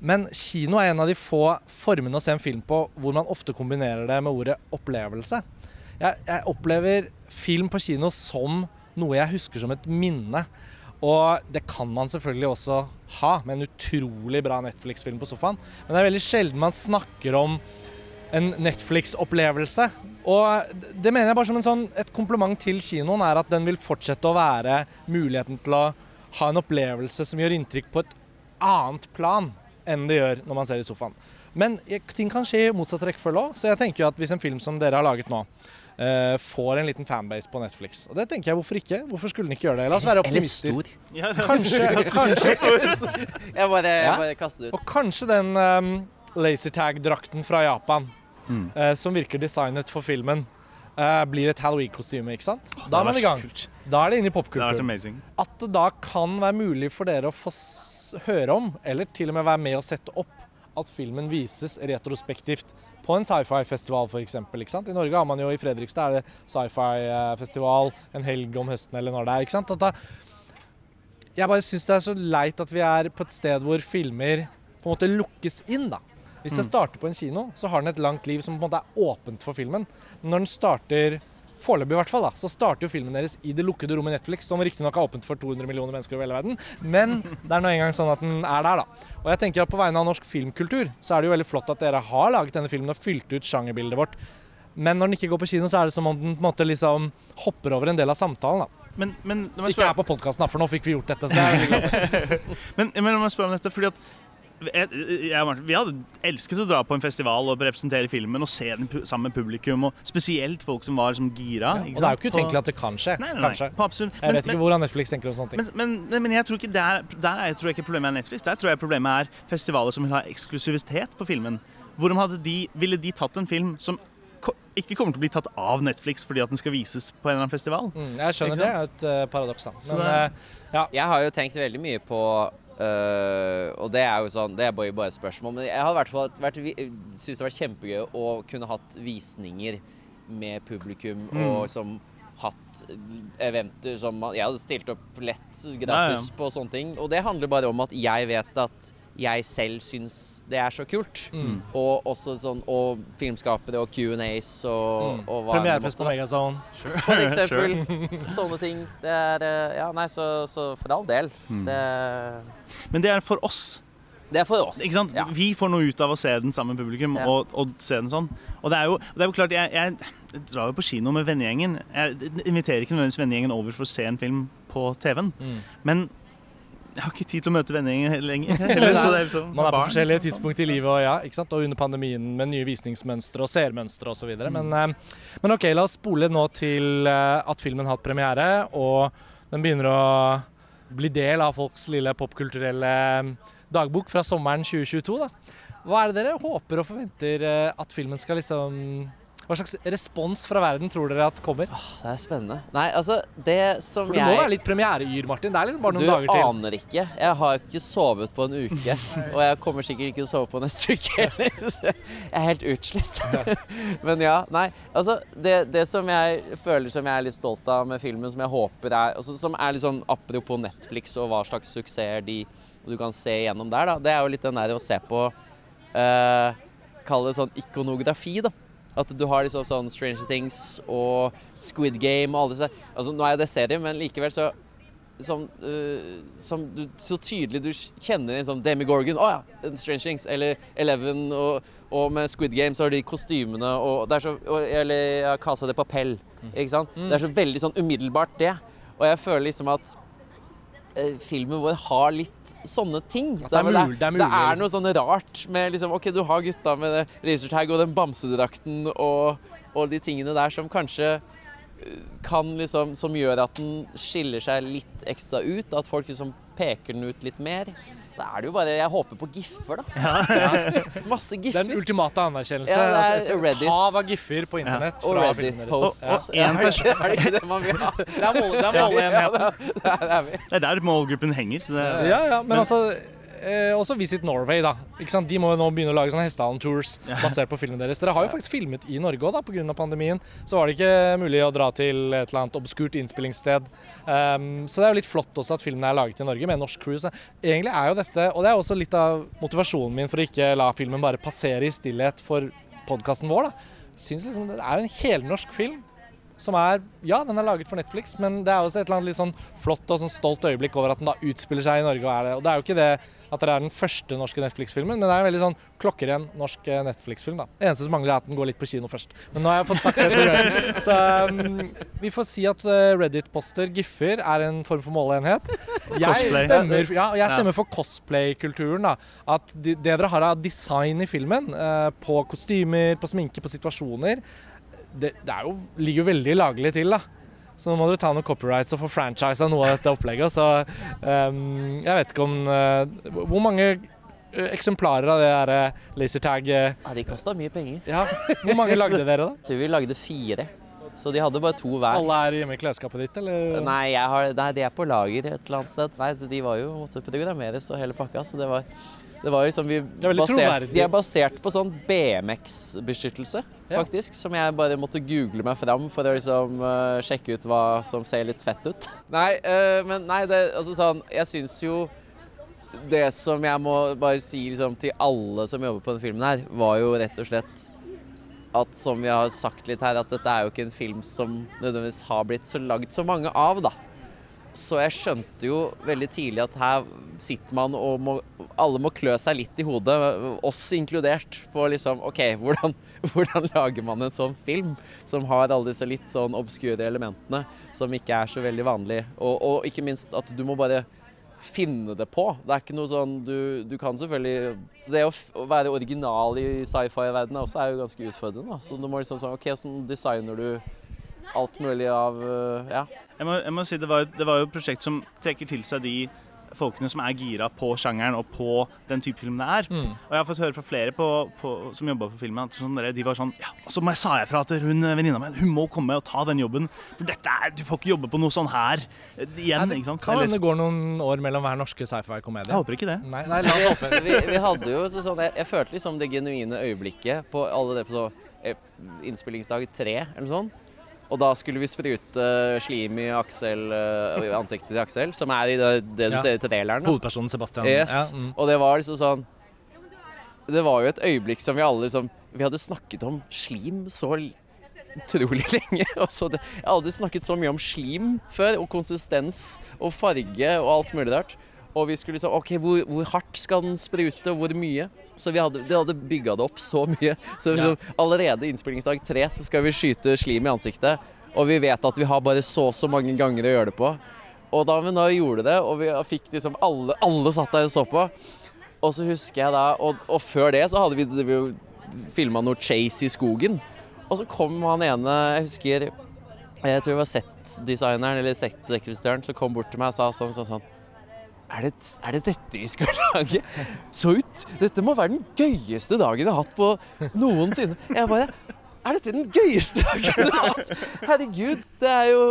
Men kino er en av de få formene å se en film på hvor man ofte kombinerer det med ordet opplevelse. Jeg, jeg opplever film på kino som noe jeg husker som et minne. Og det kan man selvfølgelig også ha med en utrolig bra Netflix-film på sofaen. Men det er veldig sjelden man snakker om en Netflix-opplevelse. Og det mener jeg bare som en sånn, et kompliment til kinoen, er at den vil fortsette å være muligheten til å ha en opplevelse som gjør inntrykk på et annet plan enn det gjør når man ser i sofaen. Men ting kan skje i motsatt rekkefølge òg, så jeg tenker jo at hvis en film som dere har laget nå, uh, får en liten fanbase på Netflix Og det tenker jeg, hvorfor ikke? Hvorfor skulle den ikke gjøre det? La oss være Eller stor. Kanskje, kanskje, Jeg bare, jeg bare kaster ut. og kanskje den um, lasertag-drakten fra Japan, Mm. eh, som virker designet for filmen, eh, blir et Halloween-kostyme, ikke sant? Oh, Da er man i gang. kult. Da er det inne i popkulturen. amazing. At det da kan være mulig for dere å få høre om, eller til og med være med og sette opp, at filmen vises retrospektivt på en sci-fi-festival f.eks. I Norge har man jo i Fredrikstad er det sci-fi-festival en helg om høsten eller når det er. ikke sant? At da, jeg bare syns det er så leit at vi er på et sted hvor filmer på en måte lukkes inn. da. Hvis jeg Mm. starter på en kino, så har den et langt liv som på en måte er åpent for filmen. Men når den starter Foreløpig, i hvert fall, da, så starter jo filmen deres i det lukkede rommet Netflix, som riktignok er åpent for 200 millioner mennesker over hele verden, men det er nå engang sånn at den er der, da. Og jeg tenker at på vegne av norsk filmkultur, så er det jo veldig flott at dere har laget denne filmen og fylt ut sjangerbildet vårt. Men når den ikke går på kino, så er det som om den på en måte liksom hopper over en del av samtalen. da. Men, men, Ikke spørre- er på podkasten, for nå fikk vi gjort dette. jeg. Men, men la meg spørre om dette, fordi at jeg, jeg, Martin, Vi hadde elsket å dra på en festival og representere filmen og se den sammen med publikum. og Spesielt folk som var liksom gira. Og det er jo ikke utenkelig at det kan skje. Nei, nei, nei, på absolutt. Jeg Men- vet ikke hvordan Netflix tenker om sånne ting. Men, men, men, men jeg tror ikke der, der er, tror jeg ikke problemet er Netflix. Der tror jeg problemet er festivaler som vil ha eksklusivitet på filmen. Hvordan hadde de, ville de tatt en film som ikke kommer til å bli tatt av Netflix fordi at den skal vises på en eller annen festival? Mm, jeg skjønner det, det er et uh, paradoks, da. Men det- ja. Jeg har jo tenkt veldig mye på øh, Og det er jo sånn Det er bare, bare et spørsmål. Men jeg hadde vært, syntes det hadde vært kjempegøy å kunne hatt visninger med publikum Mm. og som hatt eventer som man, Jeg hadde stilt opp lett gratis Nei, ja. på sånne ting. Og det handler bare om at jeg vet at jeg selv syns det er så kult. mm. Og også sånn Og filmskapere og Q&As og, Mm. og hva Premierefest på Megazone. Megazone. for eksempel. Sånne ting. Det er eh, Ja, nei, så, så for all del. Mm. Det, Men det er for oss. det er for oss. Ikke sant? Ja. Vi får noe ut av å se den sammen med publikum Ja. og, og se den sånn. Og det er jo, det er jo klart, jeg, jeg drar jo på kino med vennegjengen. Jeg inviterer ikke nødvendigvis vennegjengen over for å se en film på TV-en. Mm. Men jeg har ikke tid til å møte vennegjengen lenger. Heller, så det er liksom Man er på forskjellige tidspunkt i livet og, ja, og under pandemien med nye visningsmønstre og seermønstre osv. Mm. Men, eh, men OK, la oss spole nå til eh, at filmen har hatt premiere, og den begynner å bli del av folks lille popkulturelle eh, dagbok fra sommeren 2022. da. Hva er det dere håper og forventer at filmen skal liksom Hva slags respons fra verden tror dere at kommer? Åh, Det er spennende. Nei, altså, det som jeg For jeg må være litt premiereyr, Martin. Det er liksom bare noen Du dager til. Du aner ikke. Jeg har ikke sovet på en uke. og jeg kommer sikkert ikke til å sove på neste uke heller. Jeg er helt utslitt. Men ja, nei. Altså, det, det som jeg føler som jeg er litt stolt av med filmen, som jeg håper er altså, Som er litt sånn apropos Netflix og hva slags suksesser de du kan se gjennom der, da. Det er jo litt den der å se på uh, Kall det sånn ikonografi, da. At du har liksom sånn Stranger Things og Squid Game og alle disse. Altså, nå er det serie, men likevel så som, uh, som du, så tydelig du kjenner liksom Demi Gorgon, å ja, Strange Things, eller Eleven, og, og med Squid Game så har de kostymene, og det er så, og, eller ja, Casa de Papel, ikke sant? Det er så veldig sånn umiddelbart det, og jeg føler liksom at filmen vår har litt sånne ting. Det er mulig- det er mulig, det er noe sånn rart med liksom, ok, du har gutta med racertag og den bamsedrakten og, og de tingene der som kanskje eh, kan liksom, som gjør at den skiller seg litt ekstra ut, at folk liksom peker den ut litt mer. Så er det jo bare Jeg håper på giffer, da. Ja. Masse Den giffer. ultimate anerkjennelse. Ja, det er Reddit. hav av giffer på internett. Og. Reddit-posts. Ja. Og- og en er, er det ikke det man vil ha? Det er mål- det er måleenheten. Ja, det er- det er. Det er der målgruppen henger. Så det, Ja, ja, men altså eh, Også Visit Norway, da. Ikke sant? De må jo nå begynne å lage sånne hestehallen-tours basert på filmen deres. Dere har jo faktisk filmet i Norge òg, pga. pandemien. Så var det ikke mulig å dra til et eller annet obskurt innspillingssted. Um, så det er jo litt flott også at filmen er laget i Norge med norsk crew. Så egentlig er jo dette Og det er også litt av motivasjonen min for å ikke la filmen bare passere i stillhet for podkasten vår, da. Syns liksom det er jo en helnorsk film som er Ja, den er laget for Netflix, men det er også et eller annet litt sånn flott og sånn stolt øyeblikk over at den da utspiller seg i Norge. Og, er det. og det er jo ikke det at det er den første norske Netflix-filmen, men det er en veldig sånn klokkeren norsk eh, Netflix-film. da. Det eneste som mangler, er at den går litt på kino først. Men nå har jeg fått sagt det to ganger. Så um, vi får si at uh, Reddit-poster, giffer, er en form for måleenhet. Jeg stemmer, ja, jeg stemmer for cosplay-kulturen. da. At det dere har av design i filmen, uh, på kostymer, på sminke, på situasjoner, det, det jo, ligger veldig laglig til. da. Så nå må du ta noen copyrights og få franchise av noe av dette opplegget. Så um, jeg vet ikke om uh, Hvor mange eh, eksemplarer av det der eh, lasertag Ja, de kosta mye penger. Ja, hvor mange lagde dere, da? Jeg tror vi lagde fire. Så de hadde bare to hver. Alle er hjemme i klesskapet ditt, eller? Nei, har, nei, de er på lager et eller annet sted. Nei, så De var jo måtte programmeres og hele pakka. Så det var, det var liksom vi er basert. De er basert på sånn BMX-beskyttelse, Ja. faktisk. Som jeg bare måtte google meg fram for å liksom uh, sjekke ut hva som ser litt fett ut. Nei, uh, men nei, det altså sånn Jeg syns jo det som jeg må bare si liksom, til alle som jobber på denne filmen her, var jo rett og slett at som vi har sagt litt her, at dette er jo ikke en film som nødvendigvis har blitt så lagd så mange av, da. Så jeg skjønte jo veldig tidlig at her sitter man og må, alle må klø seg litt i hodet, oss inkludert, på liksom OK, hvordan, hvordan lager man en sånn film som har alle disse litt sånn obskure elementene som ikke er så veldig vanlig? og, og ikke minst at du må bare finne det på. Det er ikke noe sånn du, du kan selvfølgelig Det å, å være original i sci-fi-verdenen også er jo ganske utfordrende. Da. Så du må liksom sånn OK, sånn designer du alt mulig av øh, Ja. Jeg må, jeg må si det var, det var jo et prosjekt som trekker til seg de folkene som er gira på sjangeren og på den type film det er. Mm. Og jeg har fått høre fra flere på, på, som jobba på filmen, at sånn, de var sånn Ja, og så må jeg sa jeg fra til hun venninna mi hun må komme og ta den jobben. For dette er Du får ikke jobbe på noe sånn her eh, igjen, Nei, det ikke sant? kan hende det går noen år mellom hver norske sci-fi-komedie. jeg håper ikke det. Nei, nei, la oss håpe. vi, vi hadde jo så sånn jeg, jeg følte liksom det genuine øyeblikket på alle det på så, eh, innspillingsdag tre eller noe sånt. Og da skulle vi sprute slim i Aksel, eh, ansiktet til Aksel, som er i det, det du Ja. ser i traileren. Hovedpersonen Sebastian. Yes. Ja, mm. Og det var liksom sånn Det var jo et øyeblikk som vi alle liksom Vi hadde snakket om slim så utrolig lenge. Og så det, jeg har aldri snakket så mye om slim før, og konsistens og farge og alt mulig rart. Og vi skulle liksom OK, hvor, hvor hardt skal den sprute, hvor mye? Så vi hadde, det hadde bygga det opp så mye. Så Ja. liksom, allerede innspillingsdag tre så skal vi skyte slim i ansiktet. Og vi vet at vi har bare så og så mange ganger å gjøre det på. Og da vi da gjorde det, og vi fikk liksom alle, alle satt der og så på. Og så husker jeg da, og, og før det så hadde vi, vi filma noe chase i skogen. Og så kom han ene, jeg husker Jeg tror det var set-designeren eller set-rekvisitøren som kom bort til meg og sa sånn sånn sånn er det, er det dette vi skal lage? Så ut! Dette må være den gøyeste dagen jeg har hatt på noensinne. Jeg bare Er dette den gøyeste dagen jeg har hatt? Herregud, det er jo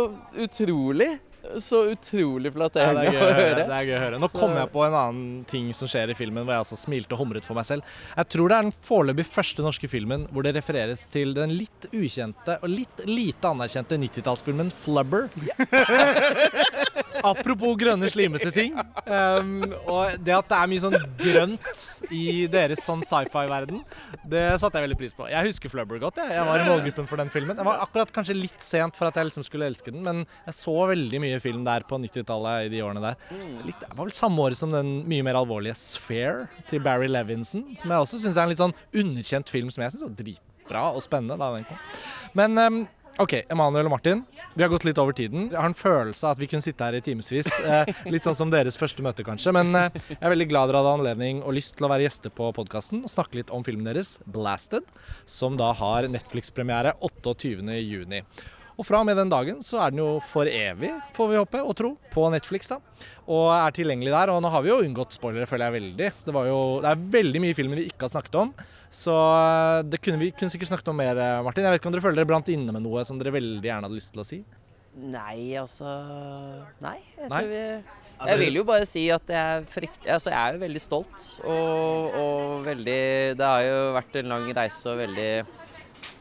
utrolig. Så utrolig Ja, flatterende det, er gøy, å høre. det er gøy å høre. Nå Så- kom jeg på en annen ting som skjer i filmen, hvor jeg altså smilte og humret for meg selv. Jeg tror det er den foreløpig første norske filmen hvor det refereres til den litt ukjente og litt lite anerkjente 90-tallsfilmen Flubber. Apropos grønne, slimete ting. Um, og det at det er mye sånn grønt i deres sånn sci-fi-verden, det satte jeg veldig pris på. Jeg husker Flubber godt. Jeg, jeg var i målgruppen for den filmen. Jeg var akkurat kanskje litt sent for at jeg liksom skulle elske den, men jeg så veldig mye film der på 90-tallet i de årene der. Litt, det var vel samme året som den mye mer alvorlige Sphere til Barry Levinson, som jeg også syns er en litt sånn underkjent film som jeg syns var dritbra og spennende da den kom. Men um, OK, Emanuel og Martin. Vi har gått litt over tiden. Jeg har en følelse av at vi kunne sitte her i timevis. Eh, litt sånn som deres første møte, kanskje. Men eh, jeg er veldig glad dere hadde anledning og lyst til å være gjester på podkasten og snakke litt om filmen deres, 'Blasted', som da har Netflix-premiere 28.6. Og fra og med den dagen så er den jo for evig, får vi håpe og tro, på Netflix. da. Og er tilgjengelig der. Og nå har vi jo unngått spoilere, føler jeg veldig. Så det, var jo, det er veldig mye film vi ikke har snakket om. Så eh, det kunne vi kunne sikkert snakket om mer, eh, Martin. Jeg vet ikke om dere føler dere brant inne med noe som dere veldig gjerne hadde lyst til å si? Nei, altså Nei. Jeg, Nei? tror vi, Altså, jeg vil jo bare si at jeg frykt, altså jeg er jo veldig stolt. Og, og veldig Det har jo vært en lang reise og veldig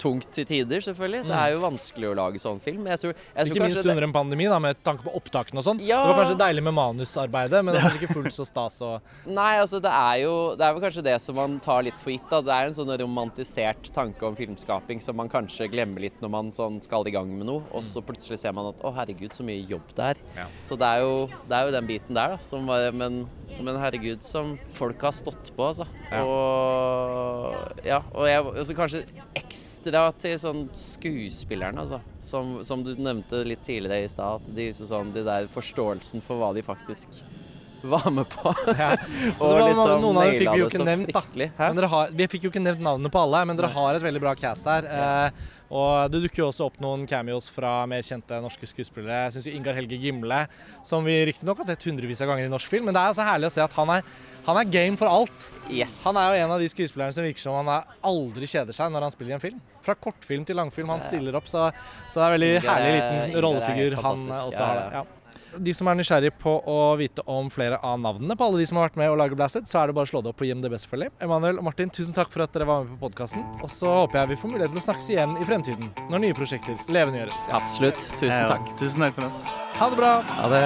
tungt til tider, selvfølgelig. Det er jo vanskelig å lage sånn film. Jeg tror, jeg Ikke minst under en pandemi, da, med tanke på opptakene og sånn. Ja. Det var kanskje deilig med manusarbeidet, men det var kanskje ikke fullt så stas å Nei, altså det er jo Det er vel kanskje det som man tar litt for gitt. da. Det er en sånn romantisert tanke om filmskaping som man kanskje glemmer litt når man sånn skal i gang med noe, og så plutselig ser man at å herregud, så mye jobb det er. Ja. Så det er, jo, det er jo den biten der, da. Som var, men, men herregud, som folk har stått på, altså. Ja. Og ja, og jeg, altså kanskje ekstra til sånn skuespillerne, altså. Som, som du nevnte litt tidligere i stad, at de, så sånn, de der forståelsen for hva de faktisk var med på. Ja. og var liksom noen av dem fikk vi jo ikke nevnt, da. Har, vi fikk jo ikke nevnt navnene på alle, men dere har et veldig bra cast her. Eh, og det dukker jo også opp noen cameos fra mer kjente norske skuespillere. Jeg syns Ingar Helge Gimle, som vi riktignok har sett hundrevis av ganger i norsk film, men det er så herlig å se at han er, han er game for alt. Yes. Han er jo en av de skuespillerne som virker som han aldri kjeder seg når han spiller i en film. Fra kortfilm til langfilm. Han stiller opp, så, så det er en veldig Inger, herlig er- liten rollefigur han også har. Ja. De som er nysgjerrig på å vite om flere av navnene på alle de som har vært med å lage Blasted, så er det bare å slå det opp på IMDb, selvfølgelig. Emanuel og Martin, tusen takk for at dere var med på podkasten. Og så håper jeg vi får mulighet til å snakkes igjen i fremtiden, når nye prosjekter levendegjøres. Absolutt. Tusen takk. Tusen takk for oss. Ha det bra! Ha det.